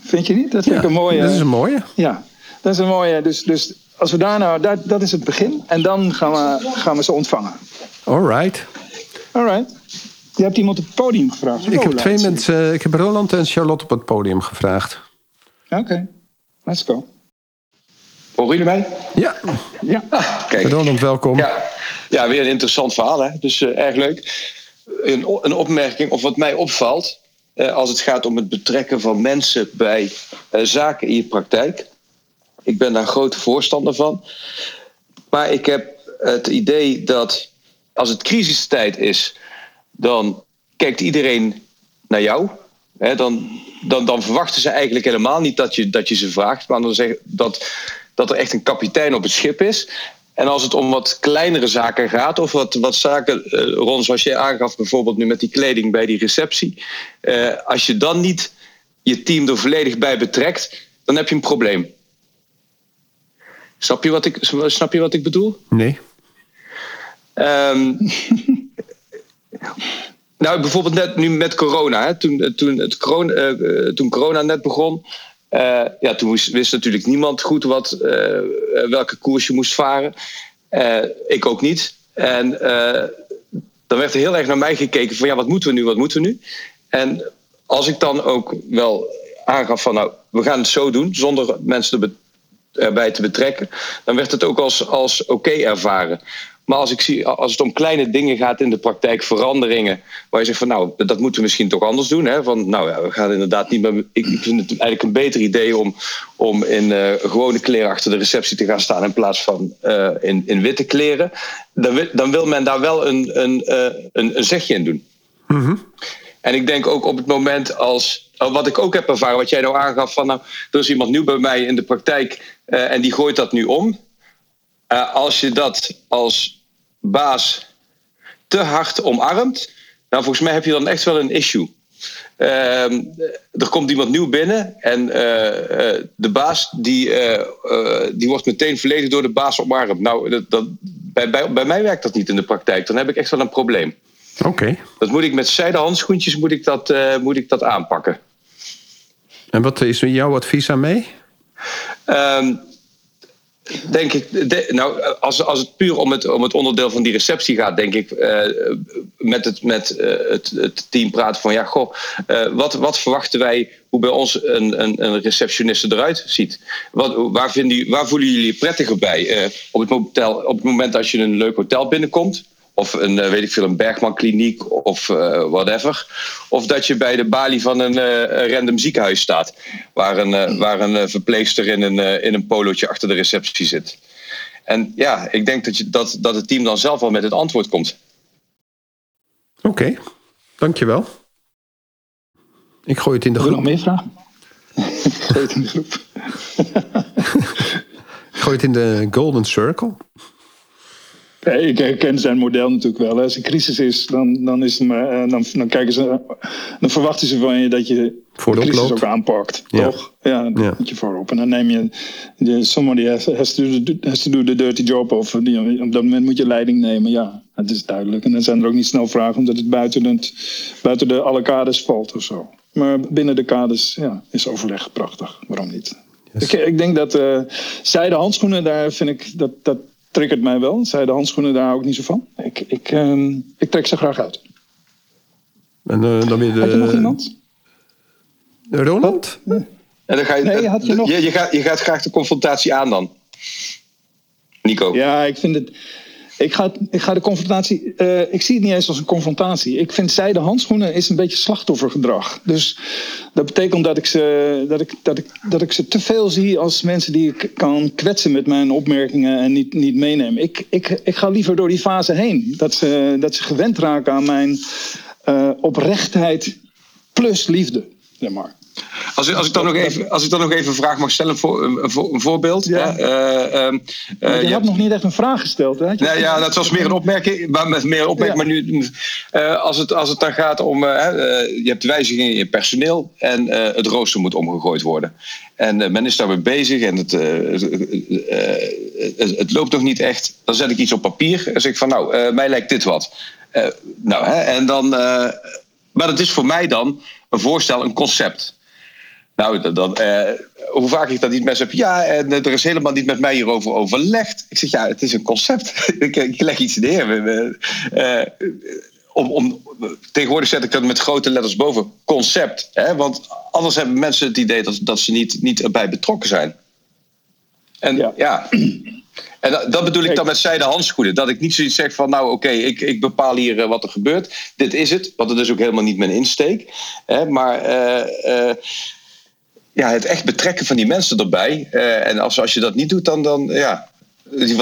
Vind je niet? Dat vind ik een mooie. Dat is een mooie. Ja, dat is een mooie. Dus, dus als we daar nou, dat, dat is het begin. En dan gaan we, gaan we ze ontvangen. All right. All right. Je hebt iemand op het podium gevraagd. Ik heb twee mensen. Ik heb Roland en Charlotte op het podium gevraagd. Oké, let's go. Horen jullie mij? Ja. ja. Kijk. Roland, welkom. Ja, ja weer een interessant verhaal, hè? dus uh, erg leuk. Een, een, opmerking, of wat mij opvalt, uh, als het gaat om het betrekken van mensen bij uh, zaken in je praktijk. Ik ben daar grote voorstander van. Maar ik heb het idee dat als het crisistijd is, dan kijkt iedereen naar jou. dan, dan, dan verwachten ze eigenlijk helemaal niet dat je, dat je ze vraagt, maar dan zeggen dat, dat er echt een kapitein op het schip is. En als het om wat kleinere zaken gaat, of wat, wat zaken, uh, Ron, zoals jij aangaf, bijvoorbeeld nu met die kleding bij die receptie. Uh, als je dan niet je team er volledig bij betrekt, dan heb je een probleem. Snap je wat ik, snap je wat ik bedoel? Nee. Um, nou, bijvoorbeeld net nu met corona. Hè, toen, toen, het corona, uh, toen corona net begon. Uh, ja, toen wist, wist, natuurlijk niemand goed wat, uh, welke koers je moest varen. ik ook niet. En dan werd er heel erg naar mij gekeken van ja, wat moeten we nu, wat moeten we nu? En als ik dan ook wel aangaf van nou, we gaan het zo doen, zonder mensen te erbij te betrekken, dan werd het ook als, als oké ervaren. Maar als, ik zie, als het om kleine dingen gaat in de praktijk, veranderingen, waar je zegt van nou, dat moeten we misschien toch anders doen. Hè? Van nou ja, we gaan inderdaad niet meer. Ik vind het eigenlijk een beter idee om, om in uh, gewone kleren achter de receptie te gaan staan in plaats van uh, in, in witte kleren. Dan wil, dan wil men daar wel een, een, uh, een, een zegje in doen. Mm -hmm. En ik denk ook op het moment als. Wat ik ook heb ervaren, wat jij nou aangaf, van nou, er is iemand nieuw bij mij in de praktijk uh, en die gooit dat nu om. Uh, als je dat als baas te hard omarmt, nou volgens mij heb je dan echt wel een issue. Uh, er komt iemand nieuw binnen en uh, de baas die, die wordt meteen volledig door de baas omarmd. Nou, dat, dat, bij, bij, bij mij werkt dat niet in de praktijk. Dan heb ik echt wel een probleem. Oké. Okay. Dat moet ik met zijde handschoentjes moet ik dat, moet ik dat aanpakken. En wat is jouw advies aan mee? Um, denk ik, nou, als, als het puur om het, om het onderdeel van die receptie gaat, denk ik, uh, met, het, met uh, het, het team praten van, ja, goh, uh, wat, wat verwachten wij hoe bij ons een, een, een receptioniste eruit ziet? Wat, waar, vinden, waar voelen jullie je prettiger bij? op, het op het moment als je een leuk hotel binnenkomt, of een, eh, weet ik veel, een Bergman kliniek of uh, whatever. Of dat je bij de balie van een uh, random ziekenhuis staat. Waar een, waar een verpleegster in een, in een polootje achter de receptie zit. En ja, ik denk dat, je, dat, dat het team dan zelf wel met het antwoord komt. Oké, okay, dankjewel. Ik gooi het in de groep. Nog meer vragen? gooi het in de groep. gooi het in de golden circle. Ja, ik herken zijn model natuurlijk wel. Als er crisis is, dan, dan, is het maar, eh, dan, dan, kijken ze, dan verwachten ze van je dat je Voor de crisis ook aanpakt. Ja. Toch? Ja, dat ja. moet je voorop. En dan neem je, je somebody has, has, to, has to do the dirty job. Of die, op dat moment moet je leiding nemen. Ja, het is duidelijk. En dan zijn er ook niet snel vragen omdat het buiten, het, buiten de alle kaders valt of zo. Maar binnen de kaders ja, is overleg prachtig. Waarom niet? Ik, ik, denk dat uh, zijde handschoenen, daar vind ik dat, dat triggert mij wel. Zij de handschoenen daar ook niet zo van. Ik, ik, uh, ik trek ze graag uit. En uh, dan weer de... Had je nog iemand? Ronald? Oh, nee. En dan ga je, nee, had je, nog... je, je, gaat, je gaat graag de confrontatie aan dan. Nico. Ja, ik vind het ik ga, ik ga de confrontatie. Uh, ik zie het niet eens als een confrontatie. Ik vind zijde handschoenen is een beetje slachtoffergedrag. Dus dat betekent dat ik, ze, dat, ik, dat, ik, dat ik ze te veel zie als mensen die ik kan kwetsen met mijn opmerkingen en niet, niet meenemen. Ik, ik, ik ga liever door die fase heen. Dat ze, dat ze gewend raken aan mijn uh, oprechtheid plus liefde. Zeg maar. Als, als, ik dan nog even, als ik dan nog even een vraag mag stellen, voor, een, een voorbeeld. Ja. Uh, uh, je, je had nog niet echt een vraag gesteld, hè? Ja, ja, dat was meer een opmerking. Maar, met meer opmerking, maar nu, uh, als, het, als het dan gaat om. je hebt wijzigingen in je personeel en het rooster moet omgegooid worden. En men is daarmee bezig en het, het, het, loopt nog niet echt. Dan zet ik iets op papier en zeg ik van, nou, mij lijkt dit wat. nou, hè, en dan. maar dat is voor mij dan een voorstel, een concept. Nou, dan, uh, hoe vaak ik dat niet mensen heb. Ja, en er is helemaal niet met mij hierover overlegd. Ik zeg, ja, het is een concept. ik, ik, leg iets neer. Uh, om, om, tegenwoordig zet ik dat met grote letters boven. Concept. Hè? Want anders hebben mensen het idee dat, dat ze niet, niet erbij betrokken zijn. En ja. ja. En dat, bedoel ik dan met zijde handschoenen. Dat ik niet zoiets zeg van, nou oké, ik, ik bepaal hier wat er gebeurt. Dit is het, want het is ook helemaal niet mijn insteek. Hè? Maar uh, ja, het echt betrekken van die mensen erbij. Uh, en als, als je dat niet doet, dan, dan ja,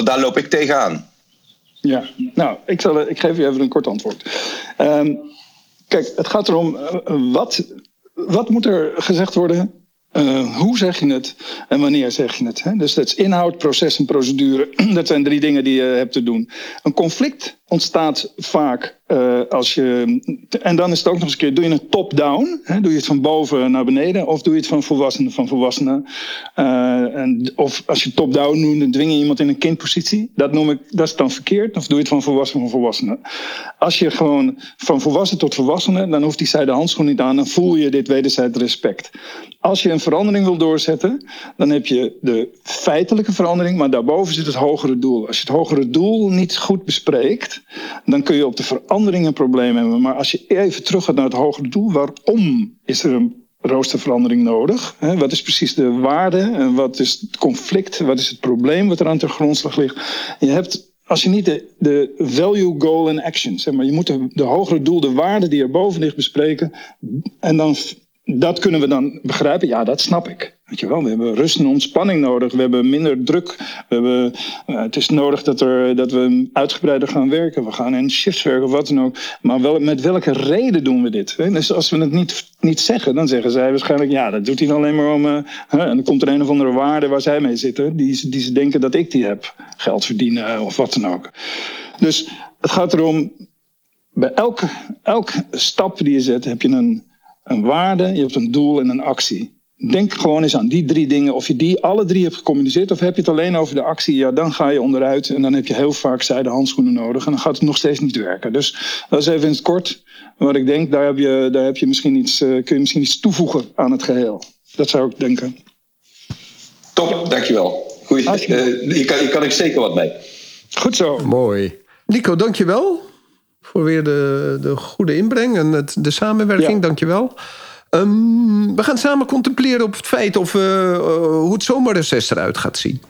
daar loop ik tegenaan. Ja, nou, ik, zal, ik geef je even een kort antwoord. Um, kijk, het gaat erom, uh, wat, wat moet er gezegd worden hoe zeg je het en wanneer zeg je het? Hè? Dus dat is inhoud, proces en procedure. Dat zijn drie dingen die je hebt te doen. Een conflict ontstaat vaak uh, als je. En dan is het ook nog eens een keer: doe je het top-down? Doe je het van boven naar beneden? Of doe je het van volwassenen van volwassenen? Uh, en, of als je top-down dan dwing je iemand in een kindpositie. Dat noem ik, dat is dan verkeerd. Of doe je het van volwassenen van volwassenen? Als je gewoon van volwassen tot volwassenen, dan hoeft die zijde handschoen niet aan. Dan voel je dit wederzijds respect. Als je een verandering wil doorzetten, dan heb je de feitelijke verandering, maar daarboven zit het hogere doel. Als je het hogere doel niet goed bespreekt, dan kun je op de verandering een probleem hebben. Maar als je even terug gaat naar het hogere doel, waarom is er een roosterverandering nodig? Wat is precies de waarde en wat is het conflict? Wat is het probleem wat er aan de grondslag ligt? Je hebt als je niet de, de value, goal en action, zeg maar, je moet de, hogere doel, de waarde die er boven ligt bespreken. En dan dat kunnen we dan begrijpen. Ja, dat snap ik. Weet je wel, we hebben rust en ontspanning nodig. We hebben minder druk. We hebben, uh, het is nodig dat, er, dat we uitgebreider gaan werken. We gaan in shifts werken of wat dan ook. Maar wel, met welke reden doen we dit? Dus als we het niet, niet zeggen, dan zeggen zij waarschijnlijk... ja, dat doet hij alleen maar om... Hè? En dan komt er een of andere waarde waar zij mee zitten... die, die ze denken dat ik die heb. Geld verdienen of wat dan ook. Dus het gaat erom... bij elke, elke stap die je zet heb je een een waarde, je hebt een doel en een actie. Denk gewoon eens aan die drie dingen. Of je die alle drie hebt gecommuniceerd, of heb je het alleen over de actie? Ja, dan ga je onderuit en dan heb je heel vaak zijde handschoenen nodig. En dan gaat het nog steeds niet werken. Dus dat is even in het kort wat ik denk. Daar, heb je, daar heb je misschien iets, uh, kun je misschien iets toevoegen aan het geheel. Dat zou ik denken. Top, dankjewel. Goeie, uh, hier, kan, hier kan ik zeker wat mee. Goed zo. Mooi. Nico, dankjewel voor weer de, de goede inbreng en het, de samenwerking. Ja. Dankjewel. Um, we gaan samen contempleren op het feit of, uh, uh, hoe het zomerreces eruit gaat zien.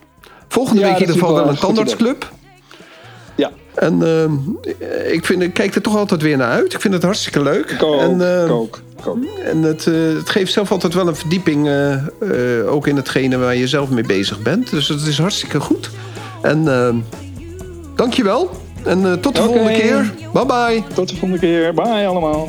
Volgende ja, week in ieder geval wel een tandartsclub. Ja. En eh, ik, vind, ik kijk er toch altijd weer naar uit. Ik vind het hartstikke leuk. Ik ook, en, eh, ik ook, ik ook. En het, eh, het geeft zelf altijd wel een verdieping, eh, eh, ook in hetgene waar je zelf mee bezig bent. Dus het is hartstikke goed. En uh, dankjewel. En uh, tot de volgende keer. Bye bye. Tot de volgende keer. Bye allemaal.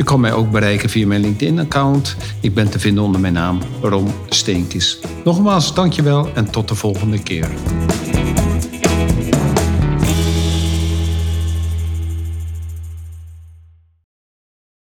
Je kan mij ook bereiken via mijn LinkedIn-account. Ik ben te vinden onder mijn naam Rom Steenkis. Nogmaals, dankjewel en tot de volgende keer.